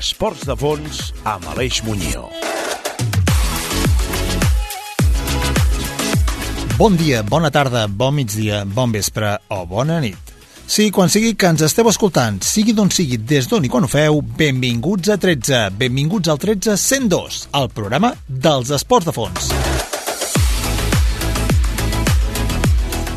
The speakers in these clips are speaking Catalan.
13. Esports de fons amb Aleix Muñoz. Bon dia, bona tarda, bon migdia, bon vespre o bona nit. Sí, quan sigui que ens esteu escoltant, sigui d'on sigui, des d'on i quan ho feu, benvinguts a 13, benvinguts al 13 102, el programa dels esports de fons.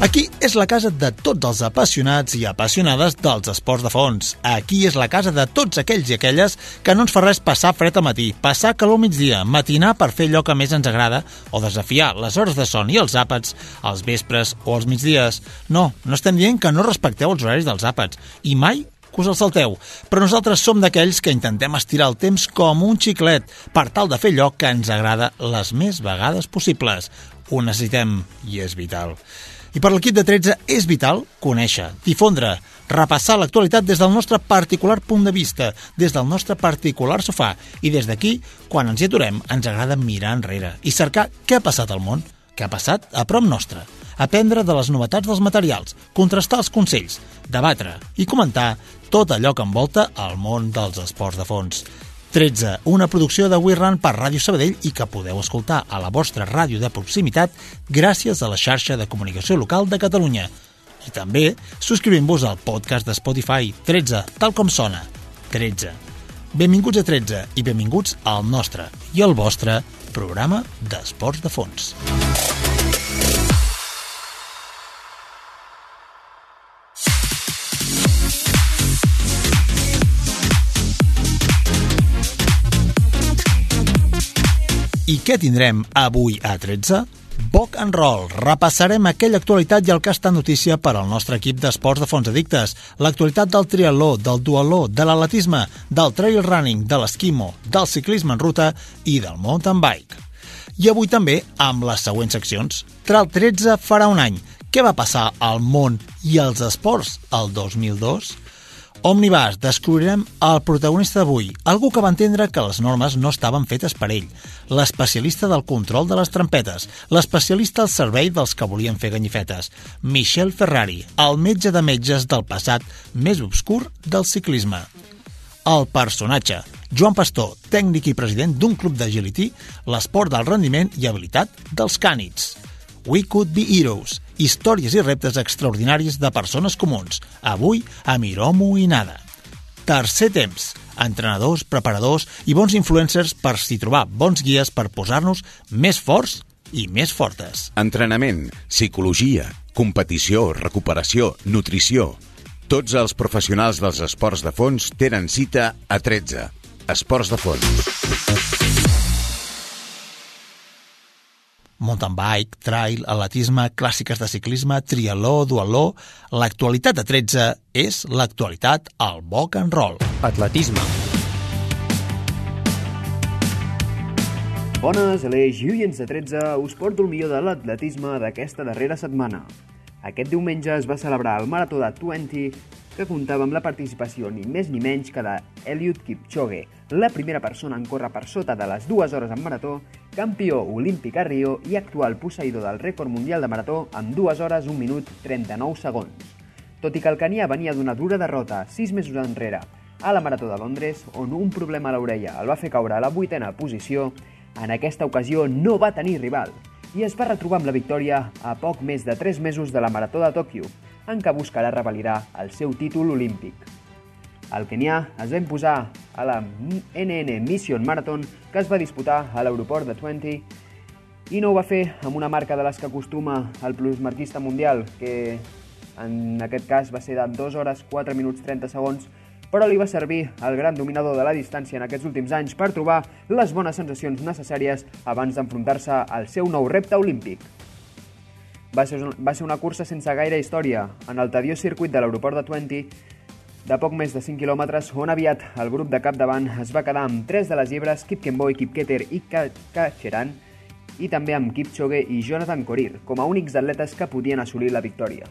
Aquí és la casa de tots els apassionats i apassionades dels esports de fons. Aquí és la casa de tots aquells i aquelles que no ens fa res passar fred a matí, passar calor al migdia, matinar per fer allò que més ens agrada o desafiar les hores de son i els àpats als vespres o als migdies. No, no estem dient que no respecteu els horaris dels àpats i mai que us el salteu, però nosaltres som d'aquells que intentem estirar el temps com un xiclet per tal de fer allò que ens agrada les més vegades possibles. Ho necessitem i és vital. I per l'equip de 13 és vital conèixer, difondre, repassar l'actualitat des del nostre particular punt de vista, des del nostre particular sofà. I des d'aquí, quan ens hi aturem, ens agrada mirar enrere i cercar què ha passat al món, què ha passat a prop nostre, aprendre de les novetats dels materials, contrastar els consells, debatre i comentar tot allò que envolta el món dels esports de fons. 13, una producció de We Run per Ràdio Sabadell i que podeu escoltar a la vostra ràdio de proximitat gràcies a la xarxa de comunicació local de Catalunya. I també subscrivint-vos al podcast de Spotify 13, tal com sona, 13. Benvinguts a 13 i benvinguts al nostre i al vostre programa d'esports de fons. I què tindrem avui a 13? Boc and Roll. Repassarem aquella actualitat i el que estat notícia per al nostre equip d'esports de fons addictes. L'actualitat del triatló, del dualó, de l'atletisme, del trail running, de l'esquimo, del ciclisme en ruta i del mountain bike. I avui també amb les següents seccions. Tral 13 farà un any. Què va passar al món i als esports el 2002? Omnibus, descobrirem el protagonista d'avui, algú que va entendre que les normes no estaven fetes per ell, l'especialista del control de les trampetes, l'especialista al servei dels que volien fer ganyifetes, Michel Ferrari, el metge de metges del passat més obscur del ciclisme. El personatge, Joan Pastor, tècnic i president d'un club d'agility, l'esport del rendiment i habilitat dels cànids. We Could Be Heroes, històries i reptes extraordinaris de persones comuns, avui a Miromo i Nada. Tercer temps, entrenadors, preparadors i bons influencers per s'hi trobar bons guies per posar-nos més forts i més fortes. Entrenament, psicologia, competició, recuperació, nutrició... Tots els professionals dels esports de fons tenen cita a 13. Esports de fons. Mountain bike, trail, atletisme, clàssiques de ciclisme, trialó, dualó... L'actualitat de 13 és l'actualitat al boc and roll. Atletisme. Bones, Aleix i oients de 13, us porto el millor de l'atletisme d'aquesta darrera setmana. Aquest diumenge es va celebrar el Marató de 20, que comptava amb la participació ni més ni menys que de Eliud Kipchoge, la primera persona en córrer per sota de les dues hores en marató, campió olímpic a Rio i actual posseïdor del rècord mundial de marató amb 2 hores 1 minut 39 segons. Tot i que el canià venia d'una dura derrota 6 mesos enrere a la Marató de Londres, on un problema a l'orella el va fer caure a la vuitena posició, en aquesta ocasió no va tenir rival i es va retrobar amb la victòria a poc més de 3 mesos de la Marató de Tòquio, en què buscarà revalidar el seu títol olímpic. El kenià es va imposar a la NN Mission Marathon que es va disputar a l'aeroport de Twente i no ho va fer amb una marca de les que acostuma el plusmarquista mundial, que en aquest cas va ser de 2 hores 4 minuts 30 segons, però li va servir al gran dominador de la distància en aquests últims anys per trobar les bones sensacions necessàries abans d'enfrontar-se al seu nou repte olímpic. Va ser, va ser una cursa sense gaire història en el tediós circuit de l'aeroport de Twente de poc més de 5 quilòmetres, on aviat el grup de capdavant es va quedar amb 3 de les llibres, Kip Kemboy, Kip Keter i Kacheran, i també amb Kipchoge i Jonathan Korir, com a únics atletes que podien assolir la victòria.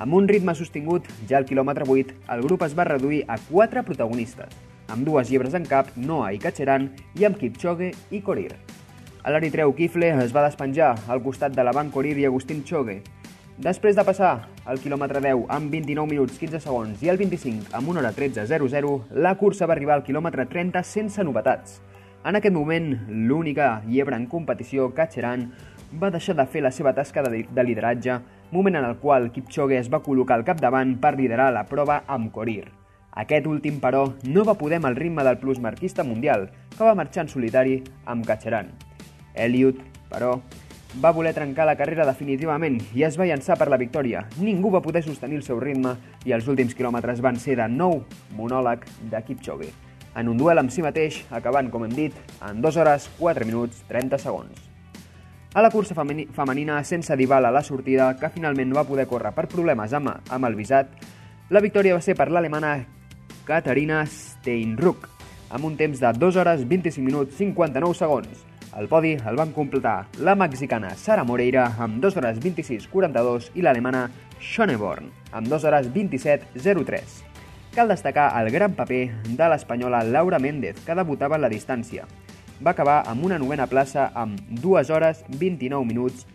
Amb un ritme sostingut, ja al quilòmetre 8, el grup es va reduir a 4 protagonistes, amb dues llibres en cap, Noah i Kacheran, i amb Kipchoge i Korir. A l'eritreu Kifle es va despenjar al costat de la Van Corir i Agustín Chogue, Després de passar el quilòmetre 10 amb 29 minuts 15 segons i el 25 amb 1 hora 13.00, la cursa va arribar al quilòmetre 30 sense novetats. En aquest moment, l'única llebre en competició, Katcheran, va deixar de fer la seva tasca de, de lideratge, moment en el qual Kipchoge es va col·locar al capdavant per liderar la prova amb Corir. Aquest últim, però, no va poder amb el ritme del plusmarquista mundial, que va marxar en solitari amb Katcheran. Elliot, però, va voler trencar la carrera definitivament i es va llançar per la victòria. Ningú va poder sostenir el seu ritme i els últims quilòmetres van ser de nou monòleg de Kipchoge, en un duel amb si mateix, acabant, com hem dit, en 2 hores, 4 minuts, 30 segons. A la cursa femenina, sense Dybala a la sortida, que finalment no va poder córrer per problemes amb, amb el visat, la victòria va ser per l'alemana Katarina Steinruck, amb un temps de 2 hores, 25 minuts, 59 segons. El podi el van completar la mexicana Sara Moreira amb 2 hores 26.42 i l'alemana Schoneborn amb 2 hores 27.03. Cal destacar el gran paper de l'espanyola Laura Méndez, que debutava en la distància. Va acabar amb una novena plaça amb 2 hores 29 minuts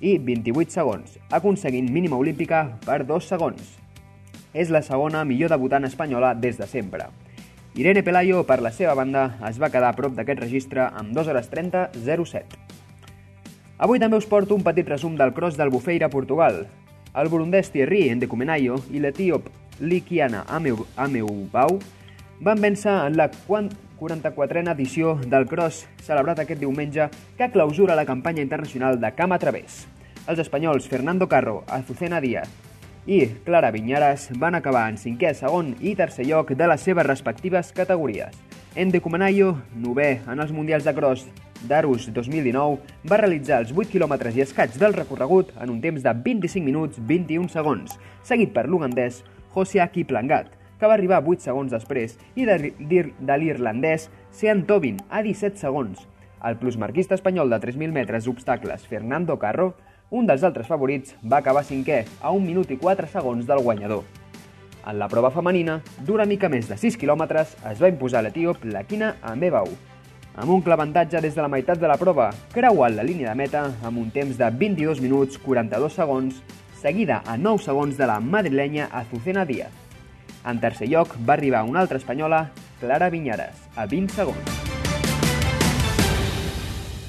i 28 segons, aconseguint mínima olímpica per 2 segons. És la segona millor debutant espanyola des de sempre. Irene Pelayo, per la seva banda, es va quedar a prop d'aquest registre amb 2 hores 30 07. Avui també us porto un petit resum del cross del Bufeira a Portugal. El burundès Thierry Endecumenayo i l'etíop Likiana Ameubau van vèncer en la 44a edició del cross celebrat aquest diumenge que clausura la campanya internacional de Camp a Través. Els espanyols Fernando Carro, Azucena Díaz i Clara Vinyares van acabar en cinquè, segon i tercer lloc de les seves respectives categories. Ende Comanayo, novè en els Mundials de Cross d'Arus 2019, va realitzar els 8 quilòmetres i escaig del recorregut en un temps de 25 minuts 21 segons, seguit per l'ugandès José Kiplangat, que va arribar 8 segons després, i de, de l'irlandès Sean Tobin a 17 segons. El plusmarquista espanyol de 3.000 metres obstacles Fernando Carro un dels altres favorits va acabar cinquè, a 1 minut i 4 segons del guanyador. En la prova femenina, d'una mica més de 6 quilòmetres, es va imposar l'etíop Lakina Amebau, amb un clavantatge des de la meitat de la prova, creuant la línia de meta amb un temps de 22 minuts 42 segons, seguida a 9 segons de la madrilenya Azucena Díaz. En tercer lloc va arribar una altra espanyola, Clara Vinyares, a 20 segons.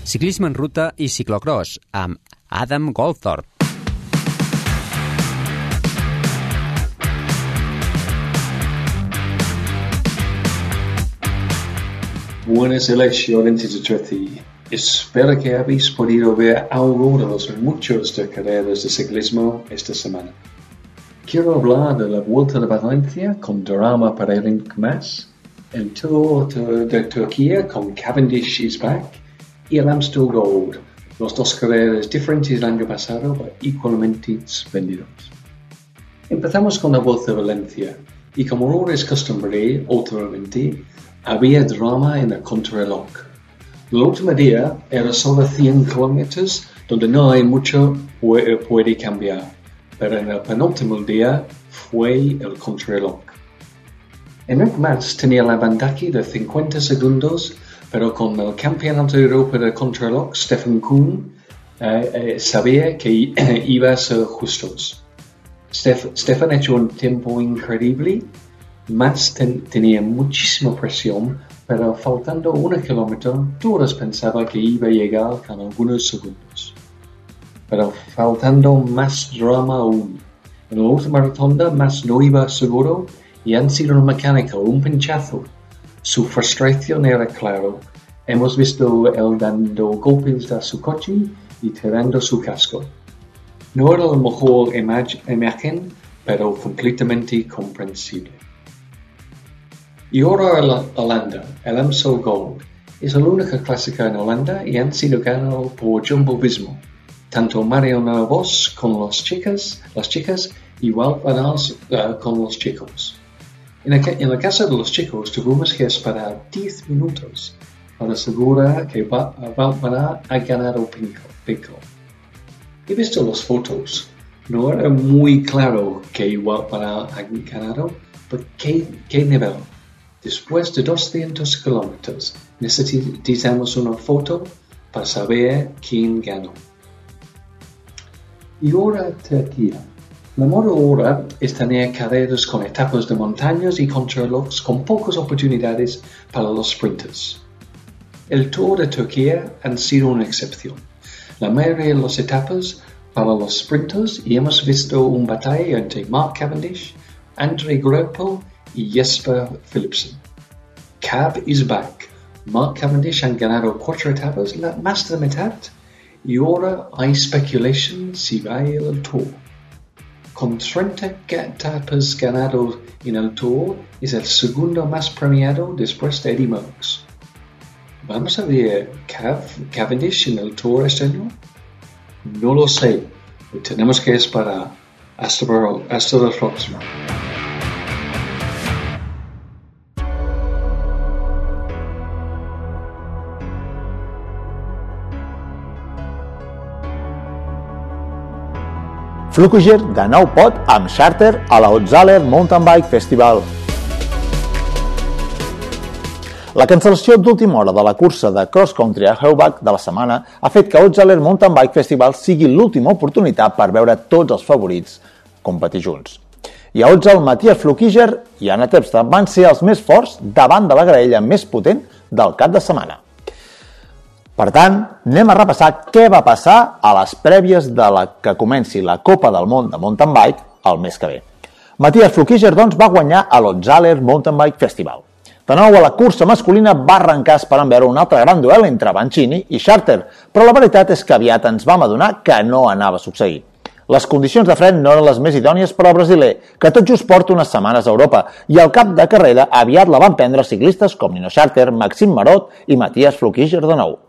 Ciclisme en ruta i ciclocross amb Adam Goldthorpe. Buenas elecciones de Espero que habéis podido ver algo de muchos de carreras de ciclismo esta semana. Quiero hablar de la Vuelta de Valencia con drama para el más, el Tour de Turquía con Cavendish is back y el Amstel Gold los dos carreras diferentes del año pasado, igualmente espléndidos. Empezamos con la voz de Valencia, y como no es costumbre últimamente, había drama en el contrarreloj. El último día era solo 100 kilómetros, donde no hay mucho que puede cambiar, pero en el penúltimo día fue el contrarreloj. Enric Mas tenía la bandaki de 50 segundos pero con el campeonato de Europa de contrarreloj, Stefan Kuhn eh, eh, sabía que iba a ser justos. Stef, Stefan ha hecho un tiempo increíble, más ten, tenía muchísima presión, pero faltando un kilómetro, todos pensaban que iba a llegar con algunos segundos. Pero faltando más drama aún. En la última rotonda, más no iba seguro y han sido un mecánico, un pinchazo su frustración era claro. Hemos visto él dando golpes a su coche y tirando su casco. No era la mejor imagen, pero completamente comprensible. Y ahora Holanda, el Amstel Gold. Es la única clásica en Holanda y han sido ganados por Jumbo Visma. Tanto Mariano Vos con las chicas, las chicas y Wout van uh, con los chicos. En el, caso de los chicos, tuvimos que esperar 10 minutos para asegurar que Valvana ha ganado pico. He visto las fotos. No era muy claro que Valvana ha ganado, pero ¿qué, qué nivel? Después de 200 kilómetros, necesitamos una foto para saber quién ganó. Y ahora Turquía. La es tener carreras con etapas de montañas y contrarrelojes con pocas oportunidades para los sprinters. El Tour de Turquía ha sido una excepción. La mayoría de las etapas para los sprinters y hemos visto un batalla entre Mark Cavendish, Andrei Greipel y Jesper Philipsen. Cab is back. Mark Cavendish han ganado cuatro etapas, la más de la mitad, y ahora hay speculation si va a ir al Tour. Con 30 etapas ganados en el Tour, es el segundo más premiado después de Eddie Merckx. ¿Vamos a ver Cav, Cavendish en el Tour este año? No lo sé. Tenemos que esperar. Hasta, hasta la próxima. Flukiger de nou pot amb Charter a la Otzaler Mountain Bike Festival. La cancel·lació d'última hora de la cursa de cross country a Heubach de la setmana ha fet que Otzaler Mountain Bike Festival sigui l'última oportunitat per veure tots els favorits competir junts. I a Otzal, Matías Flukiger i Anna Tepsta van ser els més forts davant de la graella més potent del cap de setmana. Per tant, anem a repassar què va passar a les prèvies de la que comenci la Copa del Món de Mountain Bike el mes que ve. Matías Flukiger, doncs, va guanyar a l'Otzaler Mountain Bike Festival. De nou, a la cursa masculina va arrencar esperant veure un altre gran duel entre Bancini i Charter, però la veritat és que aviat ens vam adonar que no anava a succeir. Les condicions de fred no eren les més idònies per al brasiler, que tot just porta unes setmanes a Europa, i al cap de carrera aviat la van prendre ciclistes com Nino Charter, Maxim Marot i Matías Flukiger de nou.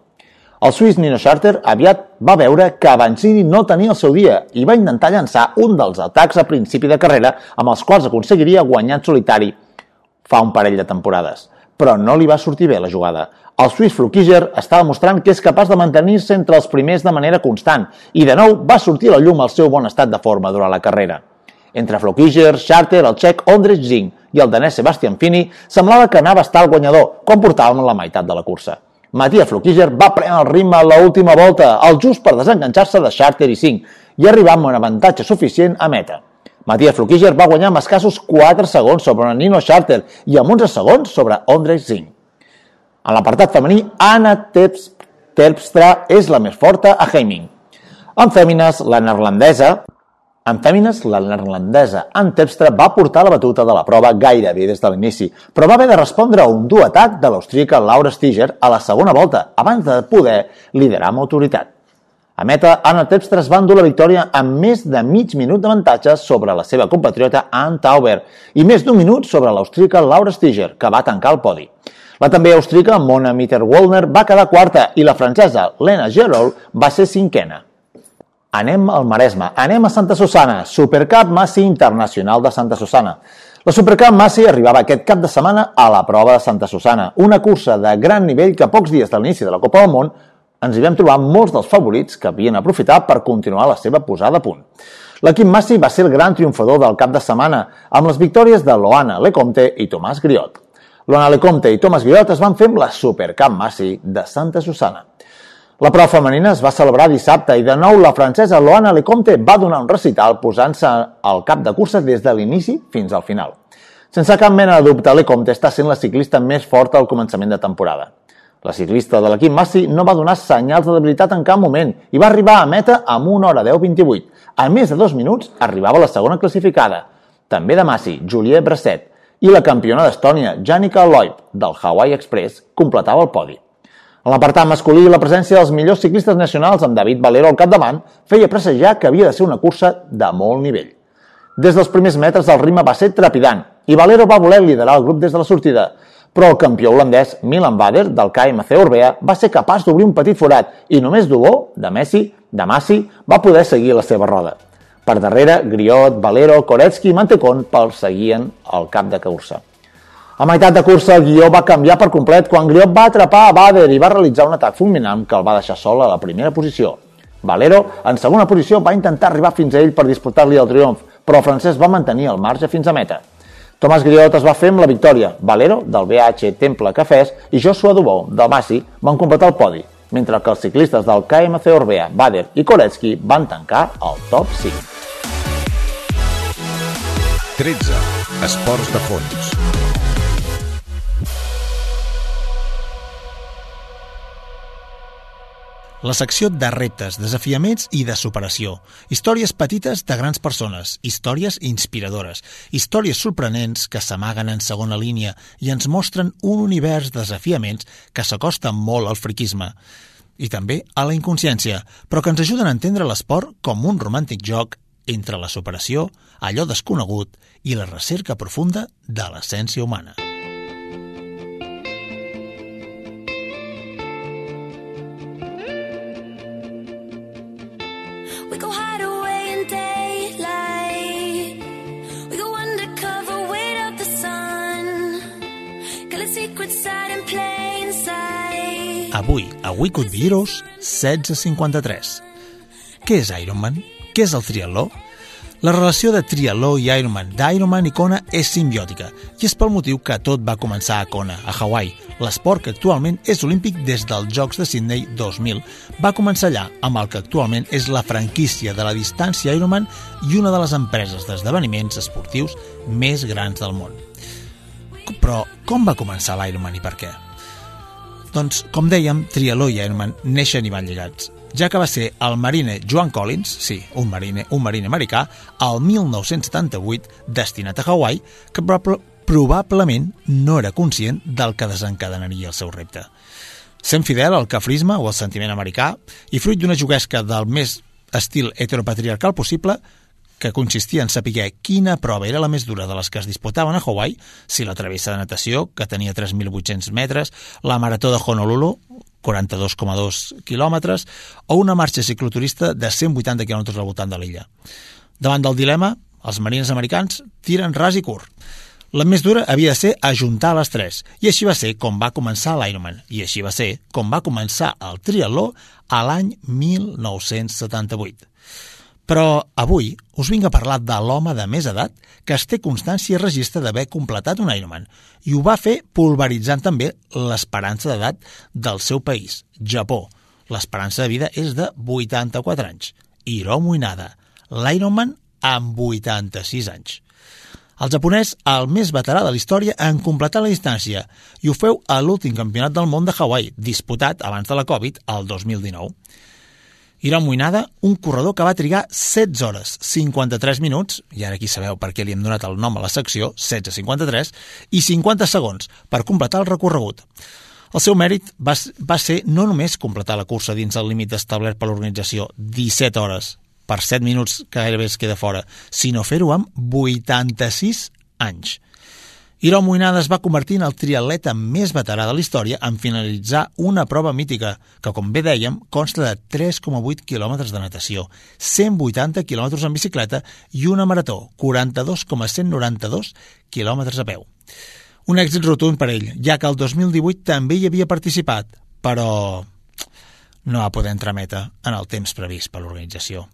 El suís Nino Charter aviat va veure que Avancini no tenia el seu dia i va intentar llançar un dels atacs a principi de carrera amb els quals aconseguiria guanyar en solitari fa un parell de temporades. Però no li va sortir bé la jugada. El suís Flukiger estava mostrant que és capaç de mantenir-se entre els primers de manera constant i de nou va sortir a la llum el seu bon estat de forma durant la carrera. Entre Flukiger, Charter, el txec Ondrej Zing i el danès Sebastian Fini semblava que anava a estar el guanyador, com portàvem la meitat de la cursa. Matías Flukiger va prendre el ritme a l'última volta, el just per desenganxar-se de Charter i 5 i arribar amb un avantatge suficient a meta. Matías Flukiger va guanyar amb escassos 4 segons sobre Nino Charter i amb 11 segons sobre Ondrej Zing. En l'apartat femení, Anna Terpstra és la més forta a Heiming. En fèmines, la neerlandesa en fèmines, la neerlandesa Antepstra va portar la batuta de la prova gairebé des de l'inici, però va haver de respondre a un dur atac de l'austríaca Laura Stiger a la segona volta, abans de poder liderar amb autoritat. A meta, Anna Tepstra es va endur la victòria amb més de mig minut d'avantatge sobre la seva compatriota Anne Tauber i més d'un minut sobre l'austríaca Laura Stiger, que va tancar el podi. La també austríaca Mona Mitter-Wallner va quedar quarta i la francesa Lena Gerol va ser cinquena. Anem al Maresme, anem a Santa Susana, Supercup Massi Internacional de Santa Susana. La Supercup Massi arribava aquest cap de setmana a la prova de Santa Susana, una cursa de gran nivell que pocs dies de l'inici de la Copa del Món ens hi vam trobar molts dels favorits que havien aprofitat per continuar la seva posada a punt. L'equip Massi va ser el gran triomfador del cap de setmana, amb les victòries de Loana Lecomte i Tomàs Griot. Loana Lecomte i Tomàs Griot es van fer amb la Supercup Massi de Santa Susana. La prova femenina es va celebrar dissabte i de nou la francesa Loana Lecomte va donar un recital posant-se al cap de cursa des de l'inici fins al final. Sense cap mena de dubte, Lecomte està sent la ciclista més forta al començament de temporada. La ciclista de l'equip Massi no va donar senyals de debilitat en cap moment i va arribar a meta amb 1 hora 10.28. A més de dos minuts arribava la segona classificada, també de Massi, Juliet Brasset, i la campiona d'Estònia, Janica Loib, del Hawaii Express, completava el podi. En l'apartat masculí, la presència dels millors ciclistes nacionals amb David Valero al capdavant feia presagiar que havia de ser una cursa de molt nivell. Des dels primers metres el ritme va ser trepidant i Valero va voler liderar el grup des de la sortida, però el campió holandès Milan Bader del KMC Orbea va ser capaç d'obrir un petit forat i només Dubó, de Messi, de Massi, va poder seguir la seva roda. Per darrere, Griot, Valero, Koretsky i Mantecón perseguien el cap de cursa. A meitat de cursa, el guió va canviar per complet quan Griot va atrapar a Bader i va realitzar un atac fulminant que el va deixar sol a la primera posició. Valero, en segona posició, va intentar arribar fins a ell per disputar-li el triomf, però el francès va mantenir el marge fins a meta. Tomàs Griot es va fer amb la victòria. Valero, del BH Temple Cafès, i Joshua Dubó, del Massi, van completar el podi. mentre que els ciclistes del KMC Orbea, Bader i Koretsky van tancar el top 5. 13. Esports de fons. La secció de reptes, desafiaments i de superació. Històries petites de grans persones, històries inspiradores, històries sorprenents que s'amaguen en segona línia i ens mostren un univers de desafiaments que s'acosta molt al friquisme i també a la inconsciència, però que ens ajuden a entendre l'esport com un romàntic joc entre la superació, allò desconegut i la recerca profunda de l'essència humana. Avui, a We Could Be Heroes 1653. Què és Ironman? Què és el triatló? La relació de triatló i Ironman, d'Ironman i Kona, és simbiòtica i és pel motiu que tot va començar a Kona, a Hawaii. L'esport que actualment és olímpic des dels Jocs de Sydney 2000 va començar allà amb el que actualment és la franquícia de la distància Ironman i una de les empreses d'esdeveniments esportius més grans del món. Però com va començar l'Ironman i per què? Doncs, com dèiem, Trialó i Ironman neixen i van lligats, ja que va ser el marine Joan Collins, sí, un marine, un marine americà, al 1978, destinat a Hawaii, que prob probablement no era conscient del que desencadenaria el seu repte. Sent fidel al cafrisme o al sentiment americà i fruit d'una juguesca del més estil heteropatriarcal possible, que consistia en saber quina prova era la més dura de les que es disputaven a Hawaii, si la travessa de natació, que tenia 3.800 metres, la marató de Honolulu, 42,2 quilòmetres, o una marxa cicloturista de 180 quilòmetres al voltant de l'illa. Davant del dilema, els marines americans tiren ras i curt. La més dura havia de ser ajuntar les tres, i així va ser com va començar l'Ironman, i així va ser com va començar el triatló a l'any 1978. Però avui us vinc a parlar de l'home de més edat que es té constància i registre d'haver completat un Ironman i ho va fer pulveritzant també l'esperança d'edat del seu país, Japó. L'esperança de vida és de 84 anys. Hiromu Inada, l'Ironman amb 86 anys. El japonès, el més veterà de la història en completar la distància, i ho feu a l'últim campionat del món de Hawaii, disputat abans de la Covid, el 2019. Hiram Muinada, un corredor que va trigar 16 hores, 53 minuts, i ara aquí sabeu per què li hem donat el nom a la secció, 16.53, i 50 segons per completar el recorregut. El seu mèrit va, va ser no només completar la cursa dins el límit establert per l'organització, 17 hores, per 7 minuts que gairebé es queda fora, sinó fer-ho amb 86 anys. Hirom Moinada es va convertir en el triatleta més veterà de la història en finalitzar una prova mítica, que, com bé dèiem, consta de 3,8 quilòmetres de natació, 180 quilòmetres en bicicleta i una marató, 42,192 quilòmetres a peu. Un èxit rotund per ell, ja que el 2018 també hi havia participat, però no va poder entrar meta en el temps previst per l'organització.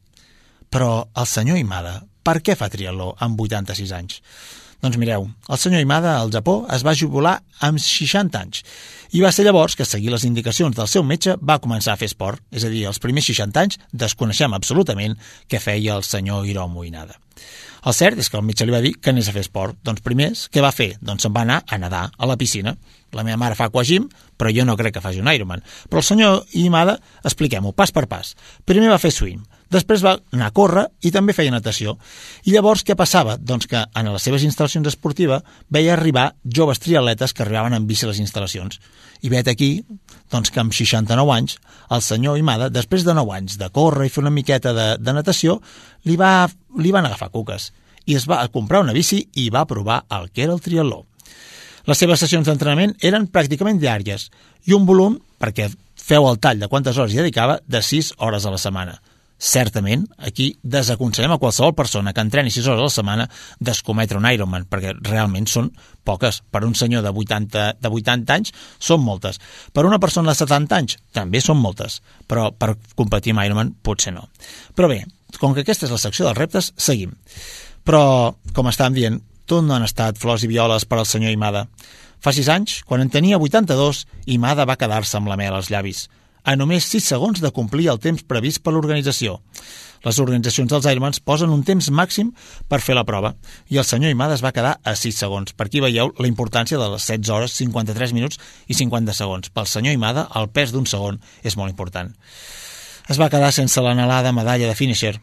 Però el senyor Imada, per què fa triatló amb 86 anys? Doncs mireu, el senyor Imada al Japó es va jubilar amb 60 anys i va ser llavors que, seguir les indicacions del seu metge, va començar a fer esport. És a dir, els primers 60 anys desconeixem absolutament què feia el senyor Hiromu Inada. El cert és que el metge li va dir que anés a fer esport. Doncs primers, què va fer? Doncs se'n va anar a nedar a la piscina. La meva mare fa aquagym, però jo no crec que faci un Ironman. Però el senyor Imada, expliquem-ho pas per pas. Primer va fer swim, Després va anar a córrer i també feia natació. I llavors què passava? Doncs que en les seves instal·lacions esportives veia arribar joves triatletes que arribaven en bici a les instal·lacions. I vet aquí doncs que amb 69 anys, el senyor Imada, després de 9 anys de córrer i fer una miqueta de, de natació, li, va, li van agafar cuques i es va comprar una bici i va provar el que era el triatló. Les seves sessions d'entrenament eren pràcticament diàries i un volum, perquè feu el tall de quantes hores hi dedicava, de 6 hores a la setmana. Certament, aquí desaconsellem a qualsevol persona que entreni 6 hores a la setmana d'escometre un Ironman, perquè realment són poques. Per un senyor de 80, de 80 anys són moltes. Per una persona de 70 anys també són moltes, però per competir amb Ironman potser no. Però bé, com que aquesta és la secció dels reptes, seguim. Però, com estàvem dient, tot no han estat flors i violes per al senyor Imada. Fa 6 anys, quan en tenia 82, Imada va quedar-se amb la mel als llavis. A només 6 segons de complir el temps previst per l'organització. Les organitzacions dels Ironmans posen un temps màxim per fer la prova i el senyor Imada es va quedar a 6 segons. Per aquí veieu la importància de les 16 hores, 53 minuts i 50 segons. Pel senyor Imada, el pes d'un segon és molt important. Es va quedar sense l'anhelada medalla de finisher.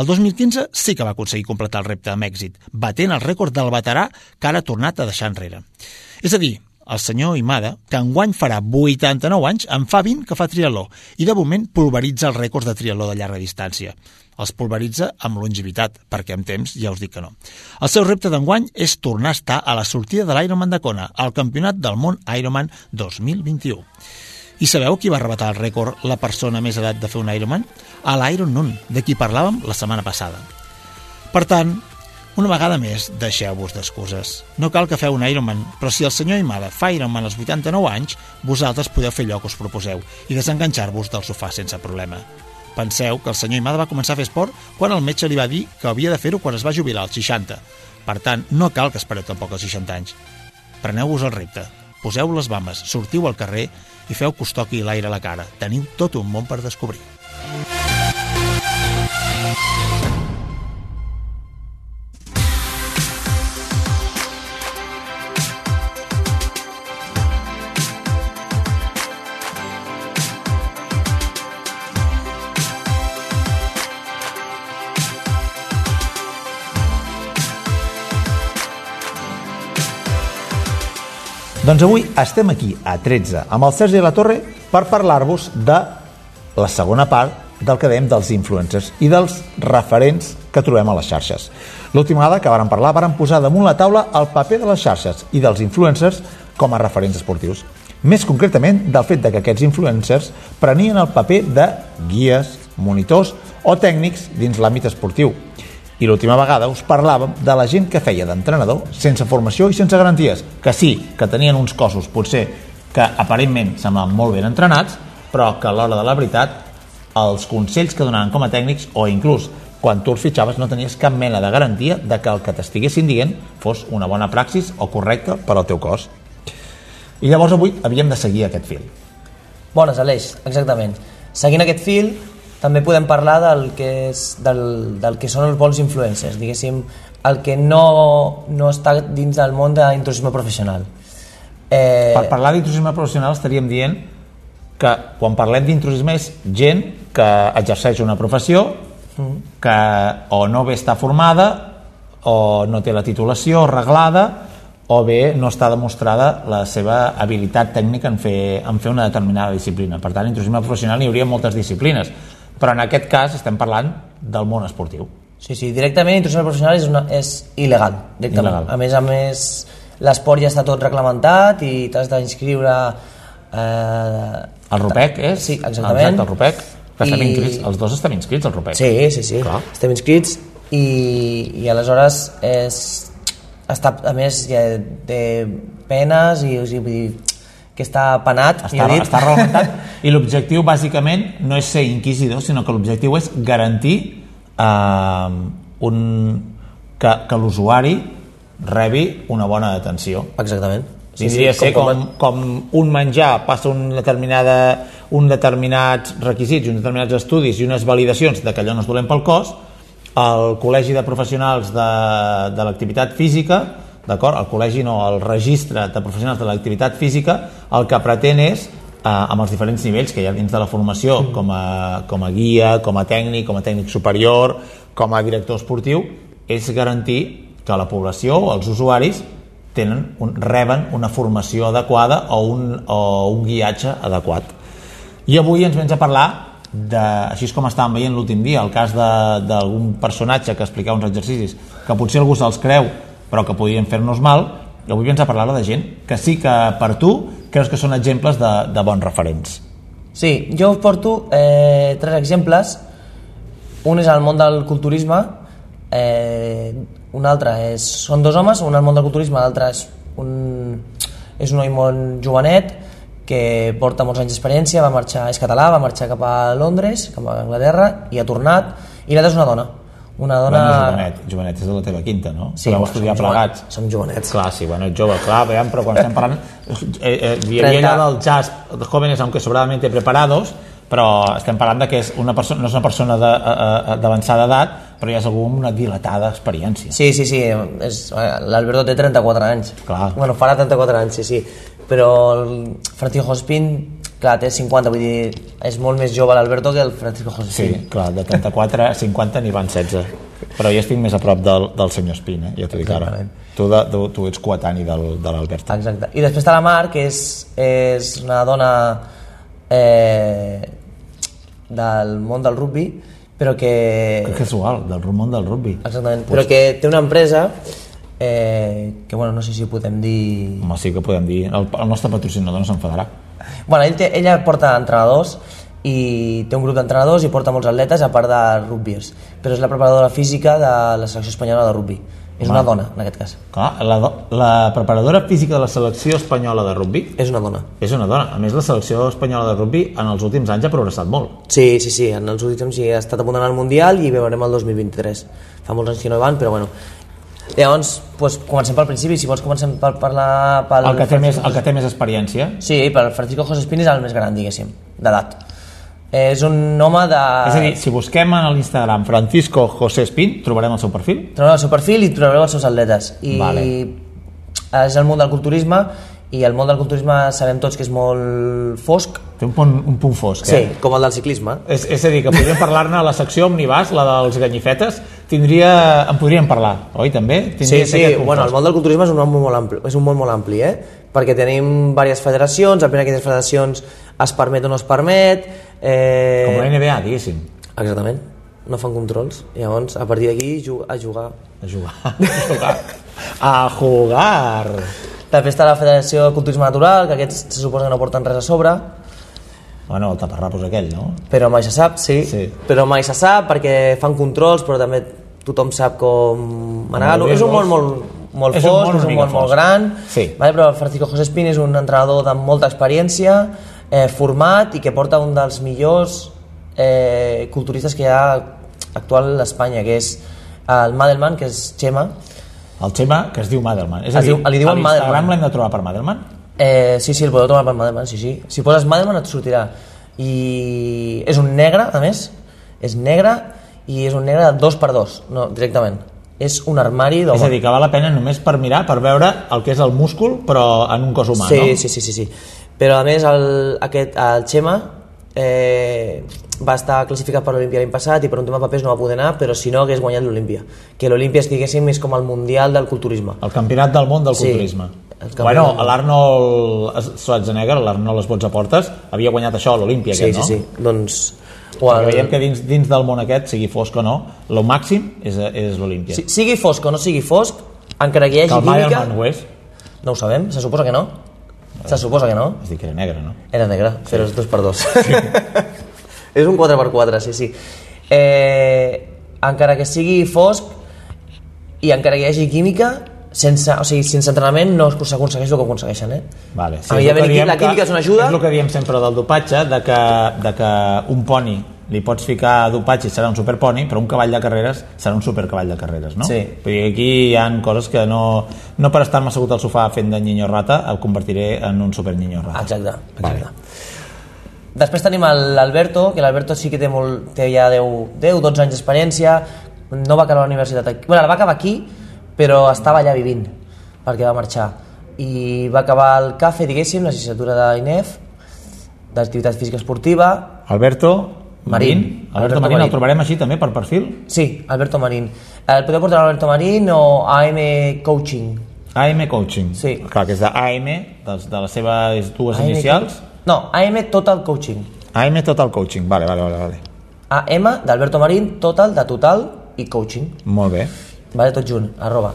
El 2015 sí que va aconseguir completar el repte amb èxit, batent el rècord del veterà que ara ha tornat a deixar enrere. És a dir, el senyor Imada, que enguany farà 89 anys, en fa 20 que fa triatló i de moment pulveritza els rècords de triatló de llarga distància. Els pulveritza amb longevitat, perquè amb temps ja us dic que no. El seu repte d'enguany és tornar a estar a la sortida de l'Ironman de Kona, al Campionat del món Ironman 2021. I sabeu qui va arrebatar el rècord la persona més edat de fer un Ironman? A l'Iron Nun, de qui parlàvem la setmana passada. Per tant, una vegada més, deixeu-vos d'excuses. No cal que feu un Ironman, però si el senyor Imada fa Ironman als 89 anys, vosaltres podeu fer allò que us proposeu i desenganxar-vos del sofà sense problema. Penseu que el senyor Imada va començar a fer esport quan el metge li va dir que havia de fer-ho quan es va jubilar als 60. Per tant, no cal que espereu tampoc als 60 anys. Preneu-vos el repte, poseu les bames, sortiu al carrer i feu que us toqui l'aire a la cara. Teniu tot un món per descobrir. Doncs avui estem aquí, a 13, amb el Sergi de la Torre per parlar-vos de la segona part del que dèiem dels influencers i dels referents que trobem a les xarxes. L'última vegada que vàrem parlar vàrem posar damunt la taula el paper de les xarxes i dels influencers com a referents esportius. Més concretament del fet de que aquests influencers prenien el paper de guies, monitors o tècnics dins l'àmbit esportiu, i l'última vegada us parlàvem de la gent que feia d'entrenador sense formació i sense garanties, que sí, que tenien uns cossos potser que aparentment semblaven molt ben entrenats, però que a l'hora de la veritat els consells que donaven com a tècnics o inclús quan tu els fitxaves no tenies cap mena de garantia de que el que t'estiguessin dient fos una bona praxis o correcte per al teu cos. I llavors avui havíem de seguir aquest fil. Bones, Aleix, exactament. Seguint aquest fil, també podem parlar del que, és, del, del que són els bons influencers, diguéssim, el que no, no està dins del món d'intrusisme professional. Eh... Per parlar d'intrusisme professional estaríem dient que quan parlem d'intrusisme és gent que exerceix una professió que o no bé està formada o no té la titulació reglada o bé no està demostrada la seva habilitat tècnica en fer, en fer una determinada disciplina. Per tant, intrusisme professional n'hi hauria moltes disciplines, però en aquest cas estem parlant del món esportiu. Sí, sí, directament intrusisme professional és, una, és il·legal, directament. Il·legal. A més a més, l'esport ja està tot reglamentat i t'has d'inscriure... Eh, el RUPEC és? Sí, exactament. Exacte, el RUPEC. Que estem I... inscrits, els dos estem inscrits al RUPEC. Sí, sí, sí, Clar. estem inscrits i, i aleshores és, està, a més, ja té penes i, o sigui, vull dir, que està penat, està, dit. està reglamentat i l'objectiu bàsicament no és ser inquisidor sinó que l'objectiu és garantir eh, un, que, que l'usuari rebi una bona atenció. Exactament. Sí, Vindria sí, ser com, com, com un menjar passa un, determinada, un determinats requisits, uns determinats estudis i unes validacions de que allò no és dolent pel cos el Col·legi de Professionals de, de l'Activitat Física d'acord? El col·legi no, el registre de professionals de l'activitat física el que pretén és eh, amb els diferents nivells que hi ha dins de la formació mm. com, a, com a guia, com a tècnic, com a tècnic superior, com a director esportiu, és garantir que la població o els usuaris tenen un, reben una formació adequada o un, o un guiatge adequat. I avui ens vens a parlar de, així com estàvem veient l'últim dia, el cas d'algun personatge que explicava uns exercicis que potser algú se'ls creu però que podien fer-nos mal, i avui ens a parlar de gent que sí que per tu creus que són exemples de, de bons referents. Sí, jo us porto eh, tres exemples. Un és el món del culturisme, eh, un altre és, són dos homes, un al món del culturisme, l'altre és un, és un noi molt jovenet que porta molts anys d'experiència, va marxar, és català, va marxar cap a Londres, cap a Anglaterra, i ha tornat, i l'altre és una dona, Una dona... Bueno, jovenet, jovenet és de la teva quinta, no? Sí, Vau bueno, estudiar plegats. som jovenets. Clar, sí, bueno, ets jove, clar, veiem, però quan estem parlant... Eh, eh, hi havia 30. allò del jazz, de jóvenes, aunque sobradamente preparados, però estem parlant de que és una persona, no és una persona de- eh, eh, d'avançada edat, però ja és algú amb una dilatada experiència. Sí, sí, sí, és- l'Alberto té 34 anys. Clar. Bueno, farà 34 anys, sí, sí. Però el Francisco Espín, clar, té 50, vull dir, és molt més jove l'Alberto que el Francisco Sí, Espín. clar, de 34 a 50 n'hi van 16. Però jo estic més a prop del, del senyor Espín, eh? ja t'ho dic ara. Tu, de, tu, tu ets coetani del, de l'Alberto. Exacte. I després està la Mar, que és, és una dona eh, del món del rugby, però que... Que casual, del món del rugby. Exactament, però que té una empresa eh, que, bueno, no sé si podem dir... Home, sí que podem dir, el, el nostre patrocinador no s'enfadarà. Bueno, ell té, ella porta entrenadors i té un grup d'entrenadors i porta molts atletes a part de rugbyers, però és la preparadora física de la selecció espanyola de rugby. És Home. una dona, en aquest cas. Clar, la, la preparadora física de la selecció espanyola de rugby És una dona. és una dona. A més, la selecció espanyola de rugby en els últims anys ha progressat molt. Sí, sí, sí, en els últims sí, ha estat a punt d'anar al Mundial i veurem el 2023. Fa molts anys que no hi van, però bueno. Llavors, pues, comencem pel principi, si vols comencem per parlar... Pel El que té més, el que té més experiència. Sí, pel Francisco José Espín és el més gran, diguéssim, d'edat. És un home de... És a dir, si busquem en l'Instagram Francisco José Espín, trobarem el seu perfil. trobareu el seu perfil i trobareu els seus atletes i Vale. és el món del culturisme i el món del culturisme sabem tots que és molt fosc Té un punt, un punt fosc, sí, eh? com el del ciclisme És, és a dir, que podríem parlar-ne a la secció Omnibus, la dels ganyifetes, tindria, en podríem parlar, oi, també? sí, Tindria sí, punt bueno, el món del culturisme és un món molt ampli, és un món molt ampli eh? perquè tenim diverses federacions depèn d'aquestes federacions es permet o no es permet eh... Com la NBA, diguéssim. exactament no fan controls llavors a partir d'aquí a jugar A jugar. A jugar. A jugar. també està la Federació de Culturisme Natural que aquests se suposa que no porten res a sobre Bueno, el taparrapos aquell, no? però mai se sap, sí, Sí. però mai se sap perquè fan controls però també tothom sap com Com és un món molt, molt És un fosc, món és un món molt gran Sí. vale? però el Francisco José Espín és un entrenador de molta experiència eh, format i que porta un dels millors eh, culturistes que hi ha actual a Espanya que és el Madelman, que és Xema El Xema, que es diu Madelman. És a dir, diu- li diuen a l'Instagram Madelman. l'hem de trobar per Madelman? Eh, sí, sí, el podeu trobar per Madelman, sí, sí. Si poses Madelman et sortirà. I és un negre, a més, és negre i és un negre de dos per dos, no, directament. És un armari d'home. És a dir, que val la pena només per mirar, per veure el que és el múscul, però en un cos humà, sí, no? sí, sí, sí, sí. Però a més el, aquest, el Xema eh, va estar classificat per l'Olimpia l'any passat i per un tema de papers no va poder anar, però si no hagués guanyat l'Olimpia. Que l'Olimpia, diguéssim, és com el Mundial del culturisme. El campionat del món del Sí, culturisme. Bueno, l'Arnold Schwarzenegger, l'Arnold Les Bots a Portes, havia guanyat això a l'Olimpia, Sí, aquest, sí, no? sí. Doncs... O el, veiem que dins, dins del món aquest, sigui fosc o no, el màxim és, és l'Olimpia. si, sigui fosc o no sigui fosc, encara que hi que hagi el química... És, No ho sabem, se suposa que no. Se suposa que no. és dir, que era negre, no? Era negre, però és dos per dos. és un 4x4, sí, sí. Eh, encara que sigui fosc i encara que hi hagi química, sense, o sigui, sense entrenament no s'aconsegueix el que aconsegueixen, eh? Vale, A ja el que la química és una ajuda. És el que diem sempre del dopatge, de que, de que un poni li pots ficar dopatge i serà un superponi, però un cavall de carreres serà un supercavall de carreres, no? Sí. Vull dir, aquí hi ha coses que no, no per estar-me assegut al sofà fent de niño rata el convertiré en un super niño rata. Exacte, exacte. Vale. Després tenim l'Alberto, que l'Alberto sí que té, molt, té ja 10, 10 12 anys d'experiència, no va acabar la universitat aquí, bueno, la va acabar aquí, però estava allà vivint, perquè va marxar. I va acabar el CAFE, diguéssim, la llicenciatura d'INEF, d'activitat física esportiva, Alberto Marín. Marín. Alberto, Alberto Marín, el Marín. trobarem així també per perfil? sí, Alberto Marín. El podeu portar Alberto Marín o AM Coaching. AM Coaching. Sí. Clar, que és d'AM, de, de les seves dues AM inicials. No, AM Total Coaching. AM Total Coaching, vale, vale, vale. vale. AM d'Alberto Marín, Total, de Total i Coaching. Molt bé. Vale, tot junt, arroba.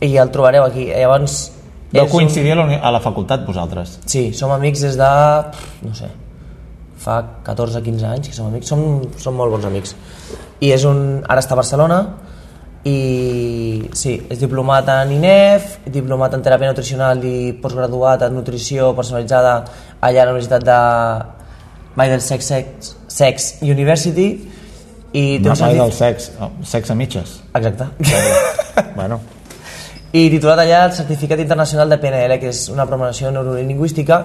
I el trobareu aquí. Llavors... Vau és un- coincidir a la, uni- a la facultat vosaltres? Sí, som amics des de... no sé, fa 14-15 anys que som amics, som, som molt bons amics. I és un... ara està a Barcelona i sí, és diplomat en INEF, diplomat en teràpia nutricional i postgraduat en nutrició personalitzada allà a la Universitat de Middlesex Sex, Sex University I té un paella del sex, oh, sex a mitges. Exacte. bueno, I titulat allà el Certificat Internacional de PNL, que és una programació neurolingüística,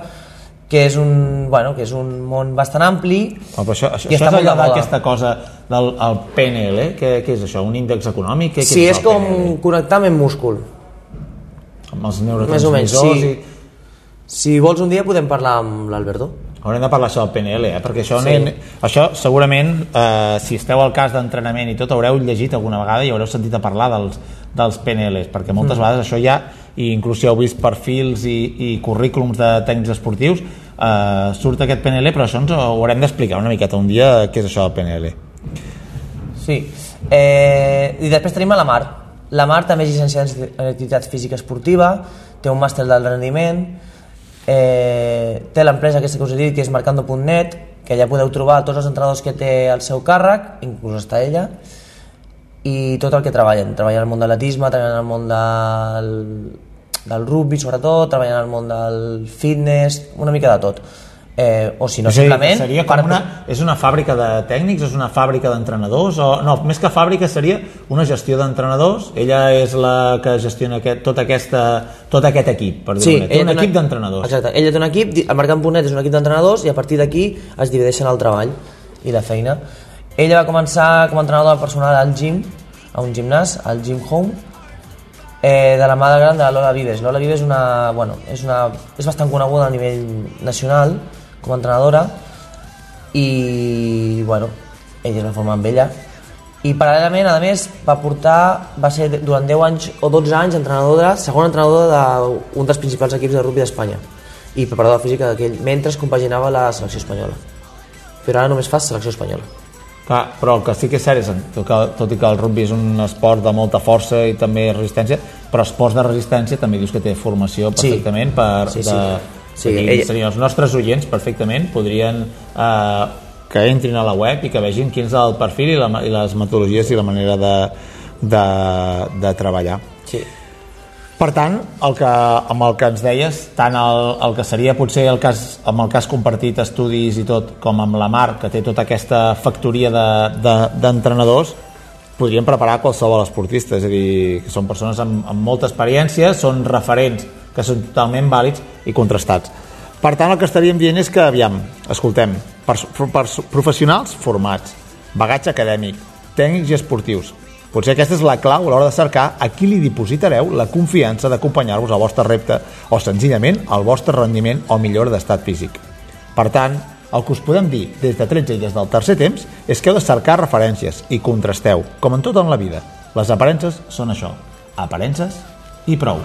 que és un, bueno, que és un món bastant ampli Oh, però això, això, i això està és allò d'aquesta cosa del el PNL, què, què és això? Un índex econòmic? Què, què Sí, és el com PNL? connectar amb el múscul. Amb els Més o menys, neurotransmissors sí. i... Si vols un dia podem parlar amb l'Alberto. Haurem de parlar això del PNL, eh? perquè això, Sí. sí. això segurament, eh, si esteu al cas d'entrenament i tot, haureu llegit alguna vegada i haureu sentit a parlar dels, dels PNLs, perquè moltes Mm. vegades això ja, i inclús si heu vist perfils i, i currículums de tècnics esportius, eh, surt aquest PNL, però això ens ho haurem d'explicar una miqueta un dia què és això del PNL. Sí. Eh, I després tenim a la Mar. La Mar també és llicenciada en activitat física esportiva, té un màster del rendiment, eh, té l'empresa aquesta que us he dit, que és marcando.net, que allà podeu trobar tots els entrenadors que té al seu càrrec, inclús està ella, i tot el que treballen. Treballen al món de l'atisme, treballen al món del, del rugby, sobretot, treballen al món del fitness, una mica de tot. Eh, o si no, que simplement... seria com una, és una fàbrica de tècnics, és una fàbrica d'entrenadors o, no, més que fàbrica seria una gestió d'entrenadors ella és la que gestiona aquest, tot, aquesta, tot aquest equip per dir-ho sí, té un equip d'entrenadors Exacte, ella té un equip, el Mercant.net és un equip d'entrenadors i a partir d'aquí es divideixen el treball i la feina. Ella va començar com a entrenadora personal al gym, a un gimnàs, al Gym Home, eh, de la mà de gran de la Lola Vives. Lola Vives una, bueno, és, una, és bastant coneguda a nivell nacional com a entrenadora i bueno, ella es va formar amb ella i paral·lelament, a més, va portar, va ser durant 10 anys o 12 anys entrenadora, segona entrenadora d'un dels principals equips de rugby d'Espanya i preparadora física d'aquell, mentre compaginava la selecció espanyola. Però ara només fa selecció espanyola. Clar, però el que sí que és cert és que, tot i que el rugby és un esport de molta força i també resistència, però esports de resistència també dius que té formació Sí. perfectament per, Sí, sí. de, Sí, de, ella- serien els nostres oients perfectament podrien eh, que entrin a la web i que vegin quin és el perfil i, la, i les metodologies i la manera de, de, de treballar Sí. per tant, el que, amb el que ens deies, tant el, el que seria potser el cas, amb el cas compartit estudis i tot, com amb la Mar, que té tota aquesta factoria d'entrenadors, de, d'entrenadors, podrien preparar qualsevol esportista, és a dir, que són persones amb, amb molta experiència, són referents que són totalment vàlids i contrastats. Per tant, el que estaríem dient és que, aviam, escoltem, pers pers professionals formats, bagatge acadèmic, tècnics i esportius, Potser aquesta és la clau a l'hora de cercar a qui li dipositareu la confiança d'acompanyar-vos al vostre repte o senzillament al vostre rendiment o millora d'estat físic. Per tant, el que us podem dir des de 13 i des del tercer temps és que heu de cercar referències i contrasteu, com en tot en la vida. Les aparences són això, aparences i prou.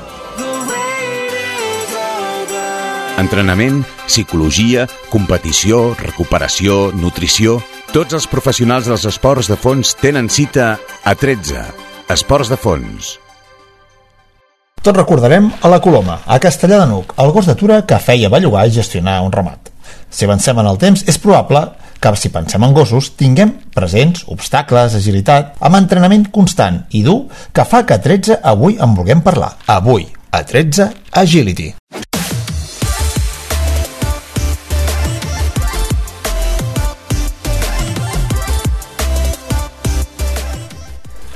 Entrenament, psicologia, competició, recuperació, nutrició... Tots els professionals dels esports de fons tenen cita a 13. Esports de fons. Tots recordarem a la Coloma, a Castellà de Nuc, el gos d'atura que feia bellugar i gestionar un ramat. Si avancem en el temps, és probable que si pensem en gossos tinguem presents obstacles, agilitat, amb entrenament constant i dur que fa que a 13 avui en vulguem parlar. Avui, a 13, Agility.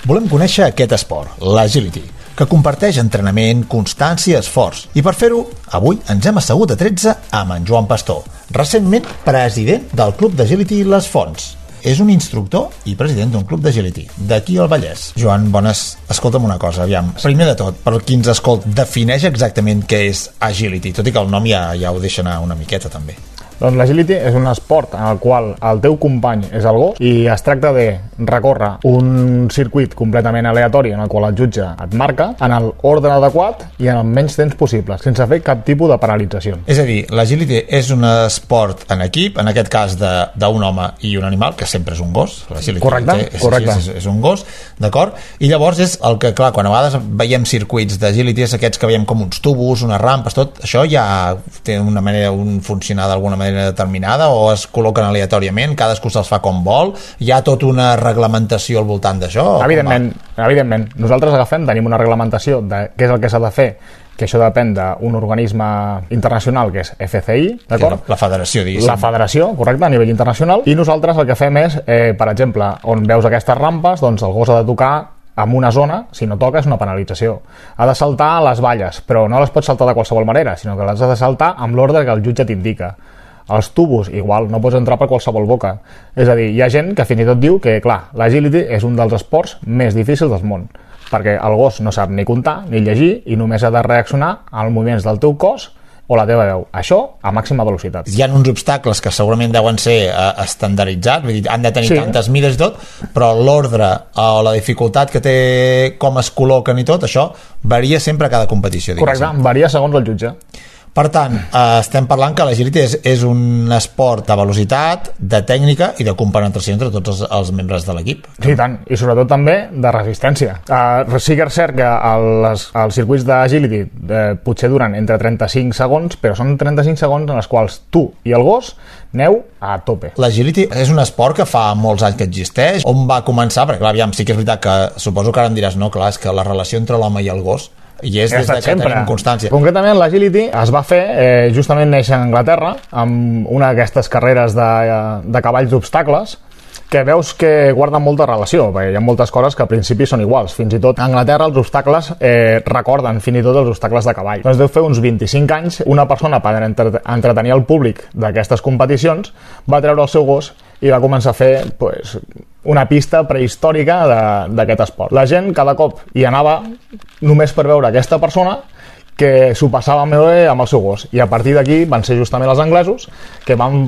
Volem conèixer aquest esport, l'agility, que comparteix entrenament, constància i esforç. I per fer-ho, avui ens hem assegut a 13 amb en Joan Pastor, recentment president del Club d'Agility Les Fonts. És un instructor i president d'un club d'agility, d'aquí al Vallès. Joan, bones. Escolta'm una cosa, aviam. Primer de tot, per qui ens escolt, defineix exactament què és agility, tot i que el nom ja, ja ho deixa anar una miqueta, també. Doncs l'agility és un esport en el qual el teu company és el gos i es tracta de recórrer un circuit completament aleatori en el qual el jutge et marca en l'ordre adequat i en el menys temps possible, sense fer cap tipus de penalització. És a dir, l'agility és un esport en equip, en aquest cas de- d'un home i un animal, que sempre és un gos. Correcte, és, correcte. És, és un gos, d'acord? I llavors és el que, clar, quan a vegades veiem circuits d'agility, és aquests que veiem com uns tubos, unes rampes, tot això ja té una manera, un funcionar d'alguna manera determinada o es col·loquen aleatòriament, cadascú se'ls fa com vol, hi ha tota una reglamentació al voltant d'això? Evidentment, evidentment. Nosaltres agafem, tenim una reglamentació de què és el que s'ha de fer, que això depèn d'un organisme internacional que és FCI, d'acord? la, la federació, diguéssim. La federació, correcte, a nivell internacional, i nosaltres el que fem és, eh, per exemple, on veus aquestes rampes, doncs el gos ha de tocar en una zona, si no toca és una penalització. Ha de saltar a les valles, però no les pots saltar de qualsevol manera, sinó que les has de saltar amb l'ordre que el jutge t'indica. Els tubos, igual, no pots entrar per qualsevol boca. És a dir, hi ha gent que fins i tot diu que, clar, l'agility és un dels esports més difícils del món, perquè el gos no sap ni comptar ni llegir i només ha de reaccionar als moviments del teu cos o la teva veu. Això a màxima velocitat. Hi ha uns obstacles que segurament deuen ser eh, estandarditzats, vull dir, han de tenir Sí. tantes mides i tot, però l'ordre o la dificultat que té com es col·loquen i tot, això varia sempre a cada competició. Correcte, varia segons el jutge. Per tant, eh, estem parlant que l'agility és, és un esport de velocitat, de tècnica i de compenetració entre tots els, els membres de l'equip. Sí, i tant. I sobretot també de resistència. Uh, sí que és cert que el, les, els circuits d'agility eh, potser duren entre 35 segons, però són 35 segons en els quals tu i el gos neu a tope. L'agility és un esport que fa molts anys que existeix. On va començar? Perquè, clar, aviam, sí que és veritat que suposo que ara em diràs, no, clar, és que la relació entre l'home i el gos i és des de que tenim constància. Concretament, l'agility es va fer, eh, justament neix a Anglaterra, amb una d'aquestes carreres de, de cavalls d'obstacles, que veus que guarden molta relació, perquè hi ha moltes coses que al principi són iguals. Fins i tot a Anglaterra els obstacles eh, recorden fins i tot els obstacles de cavall. Doncs deu fer uns 25 anys, una persona per entre entretenir el públic d'aquestes competicions va treure el seu gos i va començar a fer pues, una pista prehistòrica d'aquest esport. La gent cada cop hi anava només per veure aquesta persona que s'ho passava molt bé amb el seu gos i a partir d'aquí van ser justament els anglesos que van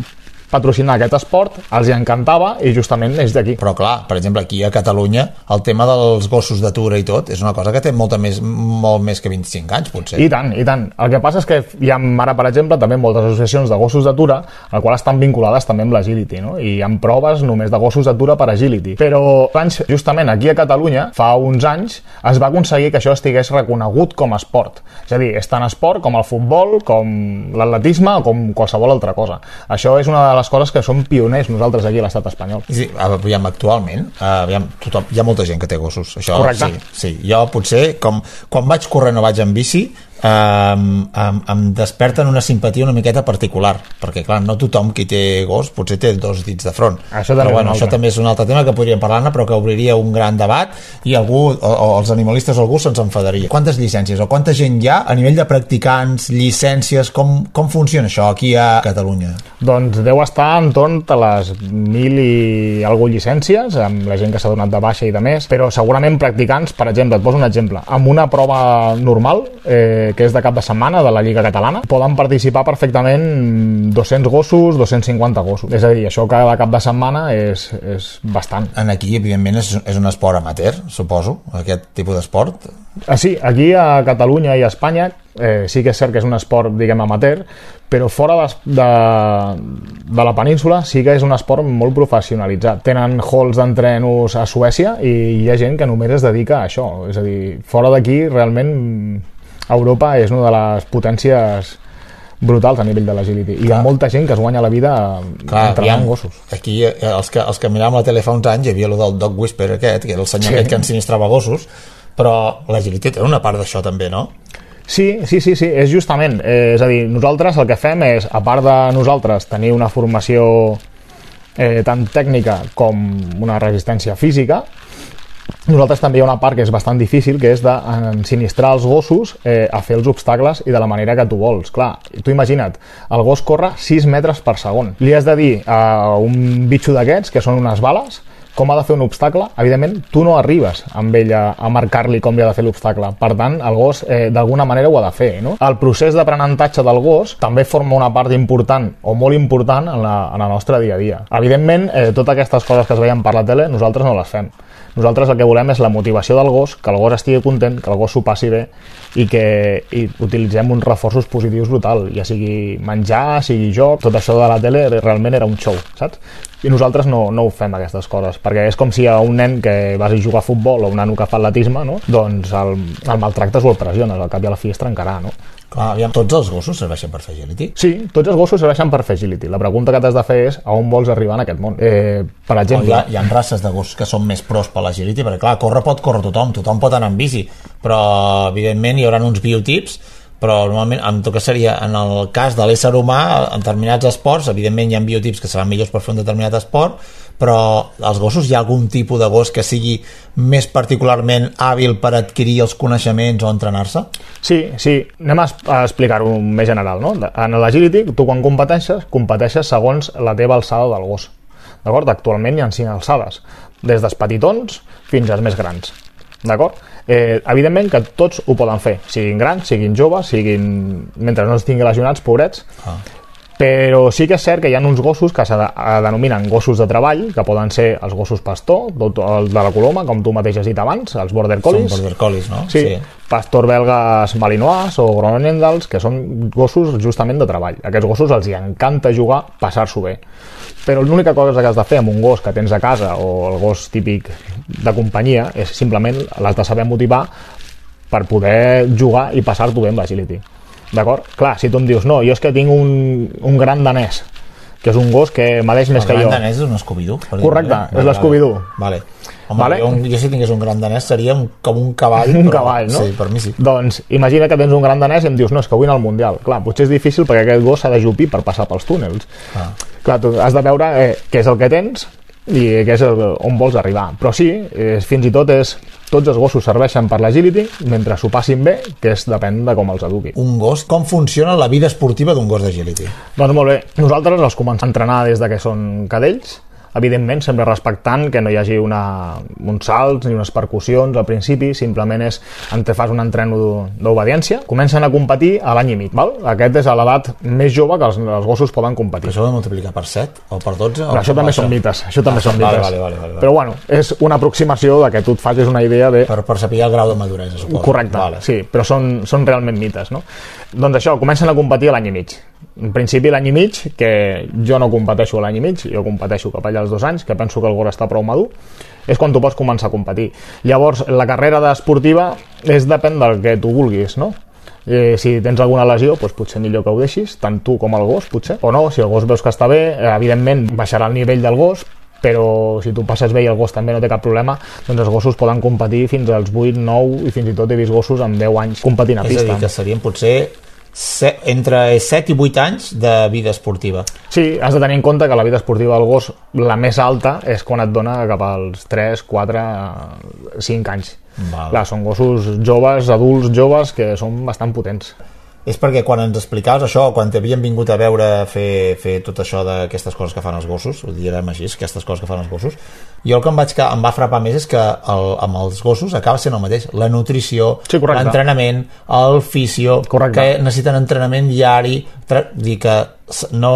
patrocinar aquest esport, els hi encantava i justament és d'aquí. Però clar, per exemple, aquí a Catalunya el tema dels gossos d'atura i tot és una cosa que té molta més, molt més que 25 anys, potser. I tant, i tant. El que passa és que hi ha ara, per exemple, també moltes associacions de gossos d'atura, al qual estan vinculades també amb l'agility, no? I ha proves només de gossos d'atura per agility. Però anys, justament aquí a Catalunya, fa uns anys, es va aconseguir que això estigués reconegut com a esport. És a dir, és tant esport com el futbol, com l'atletisme o com qualsevol altra cosa. Això és una de les coses que som pioners nosaltres aquí a l'estat espanyol. Sí, aviam, actualment aviam, tothom, hi ha molta gent que té gossos això, Correcte. sí, sí. jo potser com, quan vaig corrent o vaig en bici eh, em, em desperten una simpatia una miqueta particular perquè clar, no tothom qui té gos potser té dos dits de front. Això però bueno, això també és un altre tema que podríem parlar-ne però que obriria un gran debat i algú, o, o els animalistes o algú se'ns enfadaria. Quantes llicències o quanta gent hi ha a nivell de practicants, llicències? Com, com funciona això aquí a Catalunya? Doncs deu estar entorn de les mil i algú llicències, amb la gent que s'ha donat de baixa i de més, però segurament practicants, per exemple, et poso un exemple, amb una prova normal, eh, que és de cap de setmana de la Lliga Catalana, poden participar perfectament 200 gossos, 250 gossos. És a dir, això cada cap de setmana és, és bastant. En aquí, evidentment, és, és un esport amateur, suposo, aquest tipus d'esport. Ah, sí, aquí a Catalunya i a Espanya eh, sí que és cert que és un esport, diguem, amateur, però fora de, de, de la península sí que és un esport molt professionalitzat. Tenen halls d'entrenos a Suècia i hi ha gent que només es dedica a això. És a dir, fora d'aquí, realment, Europa és una de les potències brutals a nivell de l'agility. I hi ha molta gent que es guanya la vida Clar, entrenant aviam, gossos. Aquí, eh, els que, els que miràvem la tele fa uns anys, hi havia el del Dog Whisper aquest, que era el senyor Sí. sí. aquest que ensinistrava gossos, però l'agility té una part d'això també, no? Sí, sí, sí, sí, és justament. Eh, és a dir, nosaltres el que fem és, a part de nosaltres tenir una formació eh, tant tècnica com una resistència física, nosaltres també hi ha una part que és bastant difícil, que és d'ensinistrar els gossos eh, a fer els obstacles i de la manera que tu vols. Clar, tu imagina't, el gos corre 6 metres per segon. Li has de dir a un bitxo d'aquests, que són unes bales, com ha de fer un obstacle, evidentment tu no arribes amb ell a, a marcar-li com li ha de fer l'obstacle. Per tant, el gos eh, d'alguna manera ho ha de fer. No? El procés d'aprenentatge del gos també forma una part important o molt important en, la, en el nostre dia a dia. Evidentment, eh, totes aquestes coses que es veien per la tele, nosaltres no les fem. Nosaltres el que volem és la motivació del gos, que el gos estigui content, que el gos s'ho passi bé i que i utilitzem uns reforços positius brutal, ja sigui menjar, sigui joc, tot això de la tele realment era un show, saps? I nosaltres no, no ho fem aquestes coses, perquè és com si a un nen que vas a jugar a futbol o un nano que fa atletisme, no? doncs el, el maltractes o el pressiones, al cap i a la fi es trencarà, no? Clar, aviam, tots els gossos serveixen per fer agility? Sí, tots els gossos serveixen per fer agility. La pregunta que t'has de fer és a on vols arribar en aquest món. Eh, per exemple, hi, ha, hi ha races de gossos que són més pros per l'agility, perquè clar, córrer pot córrer tothom, tothom pot anar en bici, però evidentment hi haurà uns biotips però normalment en tot cas seria en el cas de l'ésser humà en determinats esports, evidentment hi ha biotips que seran millors per fer un determinat esport però als gossos hi ha algun tipus de gos que sigui més particularment hàbil per adquirir els coneixements o entrenar-se? Sí, sí, anem a, explicar-ho més general, no? En l'agility, tu quan competeixes, competeixes segons la teva alçada del gos. D'acord? Actualment hi ha cinc alçades, des dels petitons fins als més grans. D'acord? Eh, evidentment que tots ho poden fer, siguin grans, siguin joves, siguin... mentre no estiguin lesionats, pobrets, Ah. Però sí que és cert que hi ha uns gossos que se eh, denominen gossos de treball, que poden ser els gossos pastor, el de la coloma, com tu mateix has dit abans, els border collies. Són border collies, no? Sí, sí. pastor belgues malinois o groenendals, que són gossos justament de treball. Aquests gossos els hi encanta jugar, passar-s'ho bé. Però l'única cosa que has de fer amb un gos que tens a casa o el gos típic de companyia és simplement l'has de saber motivar per poder jugar i passar-t'ho bé amb l'agility. D'acord? Clar, si tu em dius, no, jo és que tinc un, un gran danès, que és un gos que medeix més el que gran jo. danès és un dir-ho Correcte, bé. és l'Scooby-Doo. Vale. Home, Vale. jo, jo si tingués un gran danès seria un, com un cavall. un però- cavall, no? Sí, per mi sí. Doncs imagina que tens un gran danès i em dius, no, és que vull anar al Mundial. Clar, potser és difícil perquè aquest gos s'ha de jupir per passar pels túnels. Ah. Clar, tu has de veure eh, què és el que tens i què és el, on vols arribar. Però sí, eh, fins i tot és tots els gossos serveixen per l'agility mentre s'ho passin bé, que és depèn de com els eduqui. Un gos, com funciona la vida esportiva d'un gos d'agility? Doncs molt bé, nosaltres els comencem a entrenar des de que són cadells, evidentment sempre respectant que no hi hagi una, uns salts ni unes percussions al principi, simplement és en te fas un entreno d'obediència. Comencen a competir a l'any i mig, val? Aquest és a l'edat més jove que els, els gossos poden competir. Però això ho de multiplicar per 7 o per 12? Però això també són mites, això també Ah, són mites. Vale, vale, vale, vale. Però bueno, és una aproximació de que tu et facis una idea de... Per, per saber el grau de maduresa, suposo. Correcte, Vale. sí, però són, són realment mites, no? Doncs això, comencen a competir a l'any i mig. En principi l'any i mig, que jo no competeixo l'any i mig, jo competeixo cap allà als dos anys, que penso que el gos està prou madur, és quan tu pots començar a competir. Llavors, la carrera esportiva és depèn del que tu vulguis, no? Eh, si tens alguna lesió, doncs potser millor que ho deixis, tant tu com el gos, potser. O no, si el gos veus que està bé, eh, evidentment baixarà el nivell del gos, però si tu passes bé i el gos també no té cap problema, doncs els gossos poden competir fins als 8, 9 i fins i tot he vist gossos amb 10 anys competint a És a pista. dir, que serien potser se, entre 7 i 8 anys de vida esportiva. Sí, has de tenir en compte que la vida esportiva del gos, la més alta, és quan et dona cap als 3, 4, 5 anys. Val. Clar, són gossos joves, adults joves, que són bastant potents. És perquè quan ens explicaves això, quan t'havien vingut a veure fer, fer tot això d'aquestes coses que fan els gossos, ho direm així, aquestes coses que fan els gossos, jo el que em, vaig, que em va frapar més és que el, amb els gossos acaba sent el mateix. La nutrició, Sí, l'entrenament, el fisio, Correcte. que necessiten entrenament diari, dir que no...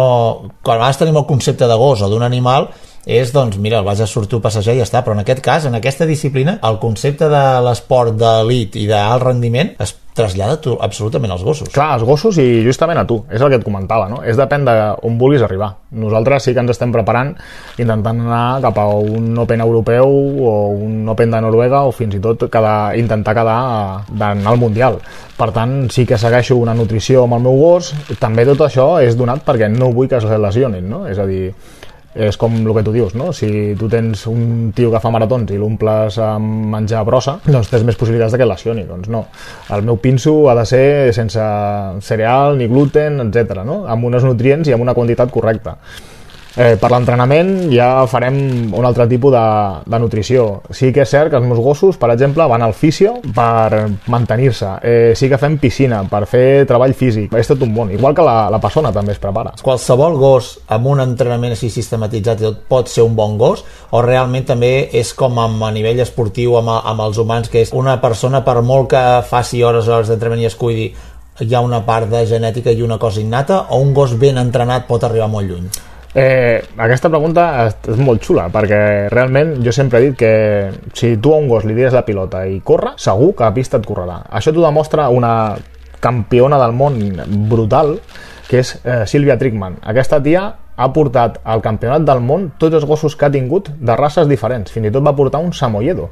Quan a vegades tenim el concepte de gos o d'un animal, és, doncs, mira, el vas a sortir a passejar i ja està, però en aquest cas, en aquesta disciplina, el concepte de l'esport d'elit i d'alt rendiment es trasllada tu, absolutament als gossos. Clar, els gossos i justament a tu, és el que et comentava, no? És depèn d'on vulguis arribar. Nosaltres sí que ens estem preparant intentant anar cap a un Open europeu o un Open de Noruega o fins i tot quedar, intentar quedar d'anar al Mundial. Per tant, sí que segueixo una nutrició amb el meu gos. També tot això és donat perquè no vull que es lesionin, no? És a dir, és com el que tu dius, no? Si tu tens un tio que fa maratons i l'omples amb menjar brossa, doncs tens més possibilitats de que lesioni. Doncs no. El meu pinso ha de ser sense cereal ni gluten, etc. no? Amb uns nutrients i amb una quantitat correcta. Eh, per l'entrenament ja farem un altre tipus de, de nutrició. Sí que és cert que els meus gossos, per exemple, van al fisio per mantenir-se. Eh, sí que fem piscina per fer treball físic. És tot un món. Igual que la, la persona també es prepara. qualsevol gos amb un entrenament així sistematitzat tot pot ser un bon gos o realment també és com amb, a nivell esportiu amb, amb els humans que és una persona per molt que faci hores i hores d'entrenament i es cuidi hi ha una part de genètica i una cosa innata o un gos ben entrenat pot arribar molt lluny Eh, aquesta pregunta és, molt xula perquè realment jo sempre he dit que si tu a un gos li dires la pilota i corre, segur que a pista et correrà. Això t'ho demostra una campiona del món brutal que és eh, Sílvia Trickman. Aquesta tia ha portat al campionat del món tots els gossos que ha tingut de races diferents. Fins i tot va portar un samoyedo,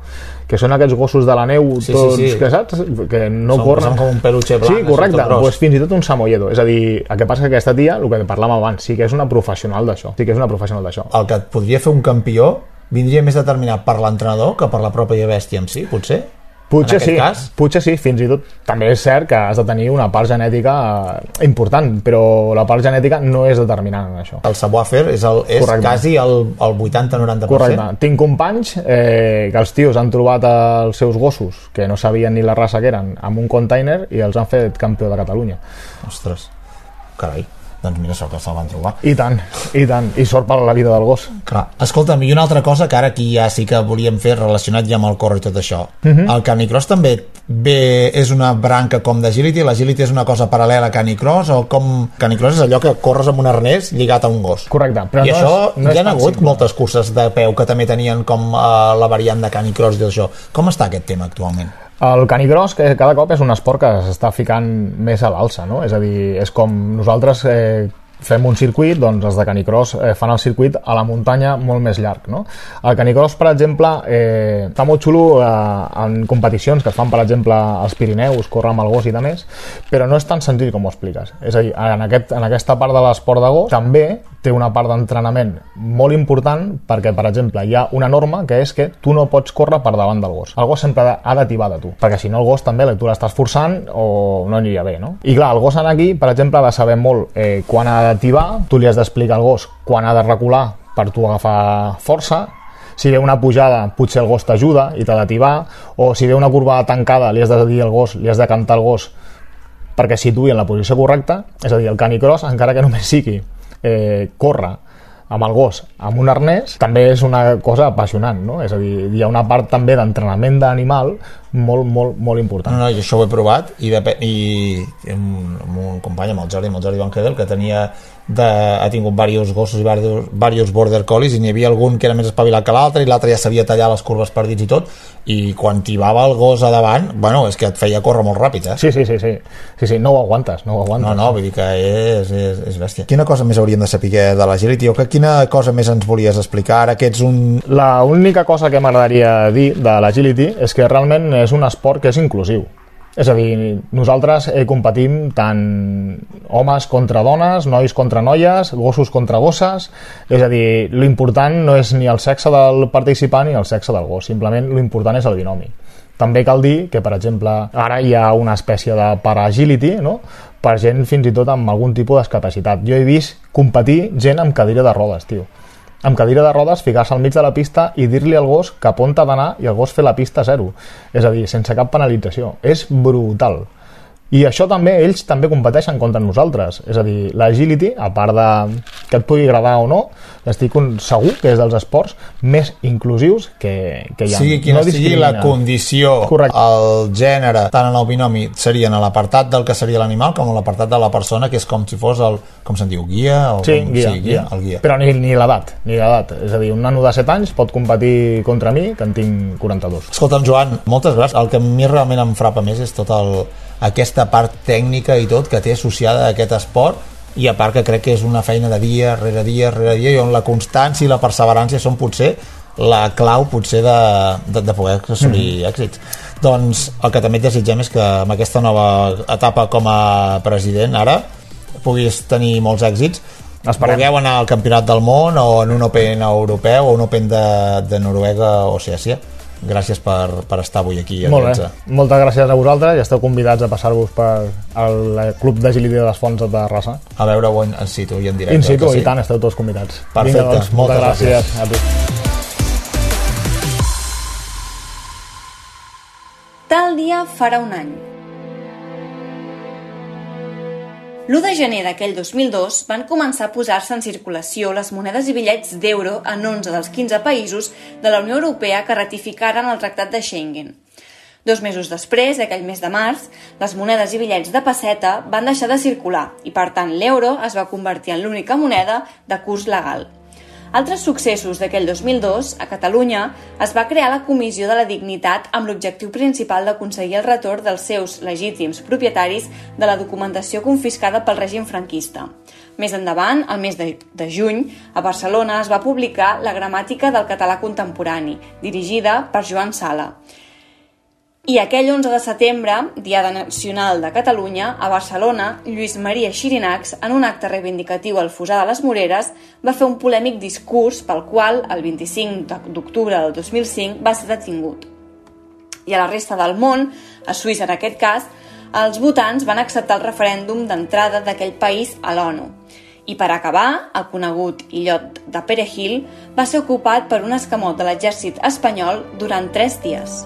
que són aquests gossos de la neu, Sí, sí, tots, sí. que saps? Que no Són- corren. són com un peluche blanc, Sí, correcte. Pues fins i tot un samoyedo. És a dir, el que passa que aquesta tia, el que parlàvem abans, sí que és una professional d'això. Sí que és una professional d'això. El que et podria fer un campió vindria més determinat per l'entrenador que per la pròpia bèstia en si, potser? Potser sí, cas? potser sí, fins i tot també és cert que has de tenir una part genètica eh, important, però la part genètica no és determinant en això. El savoir-faire és, el, és Correcte. quasi el, el 80-90%. Correcte. Tinc companys eh, que els tios han trobat els seus gossos, que no sabien ni la raça que eren, amb un container i els han fet campió de Catalunya. Ostres, carai. Doncs mira, sort que se'l van trobar. I tant, i tant. I sort per la vida del gos. Clar. Escolta'm, i una altra cosa que ara aquí ja sí que volíem fer relacionat ja amb el corre i tot això. Mhm. El canicross també bé, és una branca com d'agility? L'agility és una cosa paral·lela a canicross? O com... Canicross és allò que corres amb un arnès lligat a un gos. Correcte. Però I no això, és, no hi ha hagut simple. moltes curses de peu que també tenien com uh, la variant de canicross i tot això. Com està aquest tema actualment? El canicross que cada cop és un esport que s'està ficant més a l'alça, no? És a dir, és com nosaltres eh, fem un circuit, doncs els de canicross eh, fan el circuit a la muntanya molt més llarg, no? El canicross, per exemple, eh, està molt xulo eh, en competicions que es fan, per exemple, als Pirineus, córrer amb el gos i de més, però no és tan senzill com ho expliques. És a dir, en, aquest, en aquesta part de l'esport de gos també té una part d'entrenament molt important perquè, per exemple, hi ha una norma que és que tu no pots córrer per davant del gos. El gos sempre ha de- d'ativar de tu, perquè si no el gos també tu l'estàs forçant o no aniria bé, no? I clar, el gos aquí, per exemple, ha de saber molt eh, quan ha d'ativar, tu li has d'explicar al gos quan ha de recular per tu agafar força, si ve una pujada potser el gos t'ajuda i t'ha d'ativar, o si ve una curva tancada li has de dir al gos, li has de cantar al gos perquè situï en la posició correcta, és a dir, el canicross, encara que només sigui eh, córrer amb el gos amb un arnès, també és una cosa apassionant, no? És a dir, hi ha una part també d'entrenament d'animal molt, molt, molt important. No, no, jo això ho he provat i, de, i amb, un company, amb el Jordi, amb el Jordi Van que tenia de, ha tingut diversos gossos i diversos, diversos border collies i n'hi havia algun que era més espavilat que l'altre i l'altre ja sabia tallar les curves per dits i tot i quan tibava el gos a davant bueno, és que et feia córrer molt ràpid eh? Sí, sí, sí, sí, sí, sí no ho aguantes, no ho aguantes. No, no, vull dir que és, és, és bèstia. Quina cosa més hauríem de saber de l'agility o que quina cosa més ens volies explicar ara que ets un... La única cosa que m'agradaria dir de l'agility és que realment és un esport que és inclusiu. És a dir, nosaltres eh, competim tant homes contra dones, nois contra noies, gossos contra gosses, és a dir, l'important no és ni el sexe del participant ni el sexe del gos, simplement l'important és el binomi. També cal dir que, per exemple, ara hi ha una espècie de paragility, no? per gent fins i tot amb algun tipus d'escapacitat. Jo he vist competir gent amb cadira de rodes, tio amb cadira de rodes ficar-se al mig de la pista i dir-li al gos cap on t'ha d'anar i el gos fer la pista zero. És a dir, sense cap penalització. És brutal. I això també, ells també competeixen contra nosaltres. És a dir, l'agility, a part de que et pugui agradar o no, estic un- segur que és dels esports més inclusius que, que hi ha. sigui quina no sigui la condició, Correcte. el gènere, tant en el binomi serien a l'apartat del que seria l'animal com a l'apartat de la persona, que és com si fos el, com se'n diu, guia? O Sí, com, guia, sí, guia. el guia. Però ni, ni l'edat, ni l'edat. És a dir, un nano de 7 anys pot competir contra mi, que en tinc 42. Escolta'm, Joan, moltes gràcies. El que a mi realment em frapa més és tota el, aquesta part tècnica i tot que té associada a aquest esport i a part que crec que és una feina de dia rere dia rere dia i on la constància i la perseverança són potser la clau potser de, de, de poder assolir mm. èxits doncs el que també et desitgem és que amb aquesta nova etapa com a president ara puguis tenir molts èxits Esperem. Vulgueu anar al Campionat del Món o en un Open europeu o un Open de, de Noruega o Suècia gràcies per, per estar avui aquí a Molt bé. 13. Moltes gràcies a vosaltres i esteu convidats a passar-vos per al Club d'Agility de les Fonts de Terrassa. a veure-ho en, en situ i en directe In situ, sí? i tant, esteu tots convidats. Perfecte, Vinga, doncs, moltes moltes gràcies. gràcies. A tu. Tal dia farà un any. L'1 de gener d'aquell 2002 van començar a posar-se en circulació les monedes i bitllets d'euro en 11 dels 15 països de la Unió Europea que ratificaren el Tractat de Schengen. Dos mesos després, aquell mes de març, les monedes i bitllets de passeta van deixar de circular i, per tant, l'euro es va convertir en l'única moneda de curs legal. Altres successos d'aquell 2002, a Catalunya, es va crear la Comissió de la Dignitat amb l'objectiu principal d'aconseguir el retorn dels seus legítims propietaris de la documentació confiscada pel règim franquista. Més endavant, al mes de, de juny, a Barcelona es va publicar la Gramàtica del català contemporani, dirigida per Joan Sala. I aquell 11 de setembre, Diada Nacional de Catalunya, a Barcelona, Lluís Maria Xirinacs, en un acte reivindicatiu al Fusar de les Moreres, va fer un polèmic discurs pel qual, el 25 d'octubre del 2005, va ser detingut. I a la resta del món, a Suïssa en aquest cas, els votants van acceptar el referèndum d'entrada d'aquell país a l'ONU. I per acabar, el conegut illot de Perejil va ser ocupat per un escamot de l'exèrcit espanyol durant tres dies.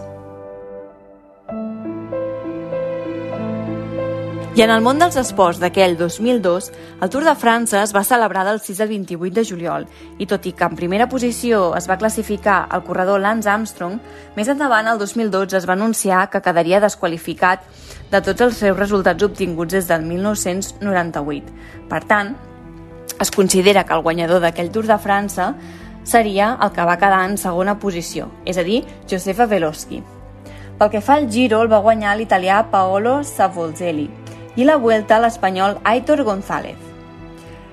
I en el món dels esports d'aquell 2002, el Tour de França es va celebrar del 6 al 28 de juliol i tot i que en primera posició es va classificar el corredor Lance Armstrong, més endavant, el 2012, es va anunciar que quedaria desqualificat de tots els seus resultats obtinguts des del 1998. Per tant, es considera que el guanyador d'aquell Tour de França seria el que va quedar en segona posició, és a dir, Josefa Veloski. Pel que fa al Giro, el va guanyar l'italià Paolo Savolzelli, i la Vuelta a l'espanyol Aitor González.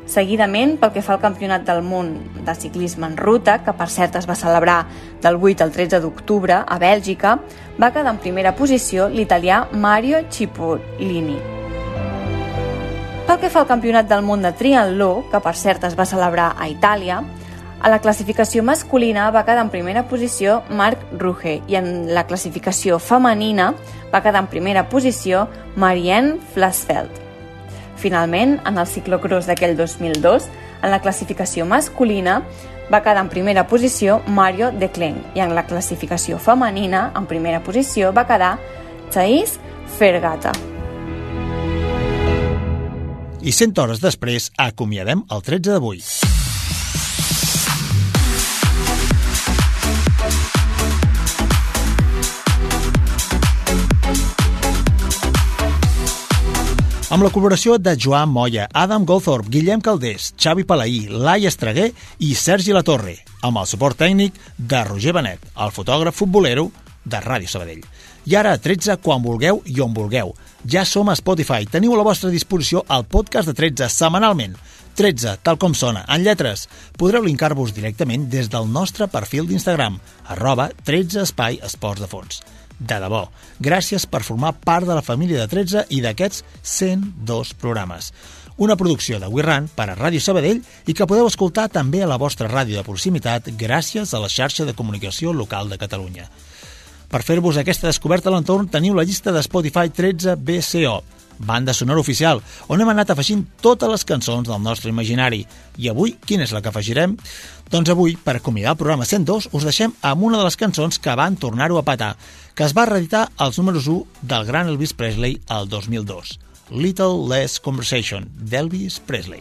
Seguidament, pel que fa al Campionat del Món de Ciclisme en Ruta, que per cert es va celebrar del 8 al 13 d'octubre a Bèlgica, va quedar en primera posició l'italià Mario Cipollini. Pel que fa al Campionat del Món de Triatló, que per cert es va celebrar a Itàlia, a la classificació masculina va quedar en primera posició Marc Ruge i en la classificació femenina va quedar en primera posició Marianne Flasfeld. Finalment, en el ciclocross d'aquell 2002, en la classificació masculina va quedar en primera posició Mario De Klen i en la classificació femenina, en primera posició, va quedar Thais Fergata. I 100 hores després acomiadem el 13 d'avui. Amb la col·laboració de Joan Moya, Adam Goldthorpe, Guillem Caldés, Xavi Palaí, Lai Estreguer i Sergi Latorre, amb el suport tècnic de Roger Benet, el fotògraf futbolero de Ràdio Sabadell. I ara a 13 quan vulgueu i on vulgueu. Ja som a Spotify. Teniu a la vostra disposició el podcast de 13 setmanalment. 13, tal com sona, en lletres. Podreu linkar-vos directament des del nostre perfil d'Instagram, arroba 13 espai esports de fons de debò. Gràcies per formar part de la família de 13 i d'aquests 102 programes. Una producció de WeRun per a Ràdio Sabadell i que podeu escoltar també a la vostra ràdio de proximitat gràcies a la xarxa de comunicació local de Catalunya. Per fer-vos aquesta descoberta a l'entorn teniu la llista de Spotify 13 BCO, banda sonora oficial, on hem anat afegint totes les cançons del nostre imaginari. I avui, quina és la que afegirem? Doncs avui, per acomiadar el programa 102, us deixem amb una de les cançons que van tornar-ho a patar, que es va reeditar als números 1 del gran Elvis Presley al 2002. Little Less Conversation, d'Elvis Presley.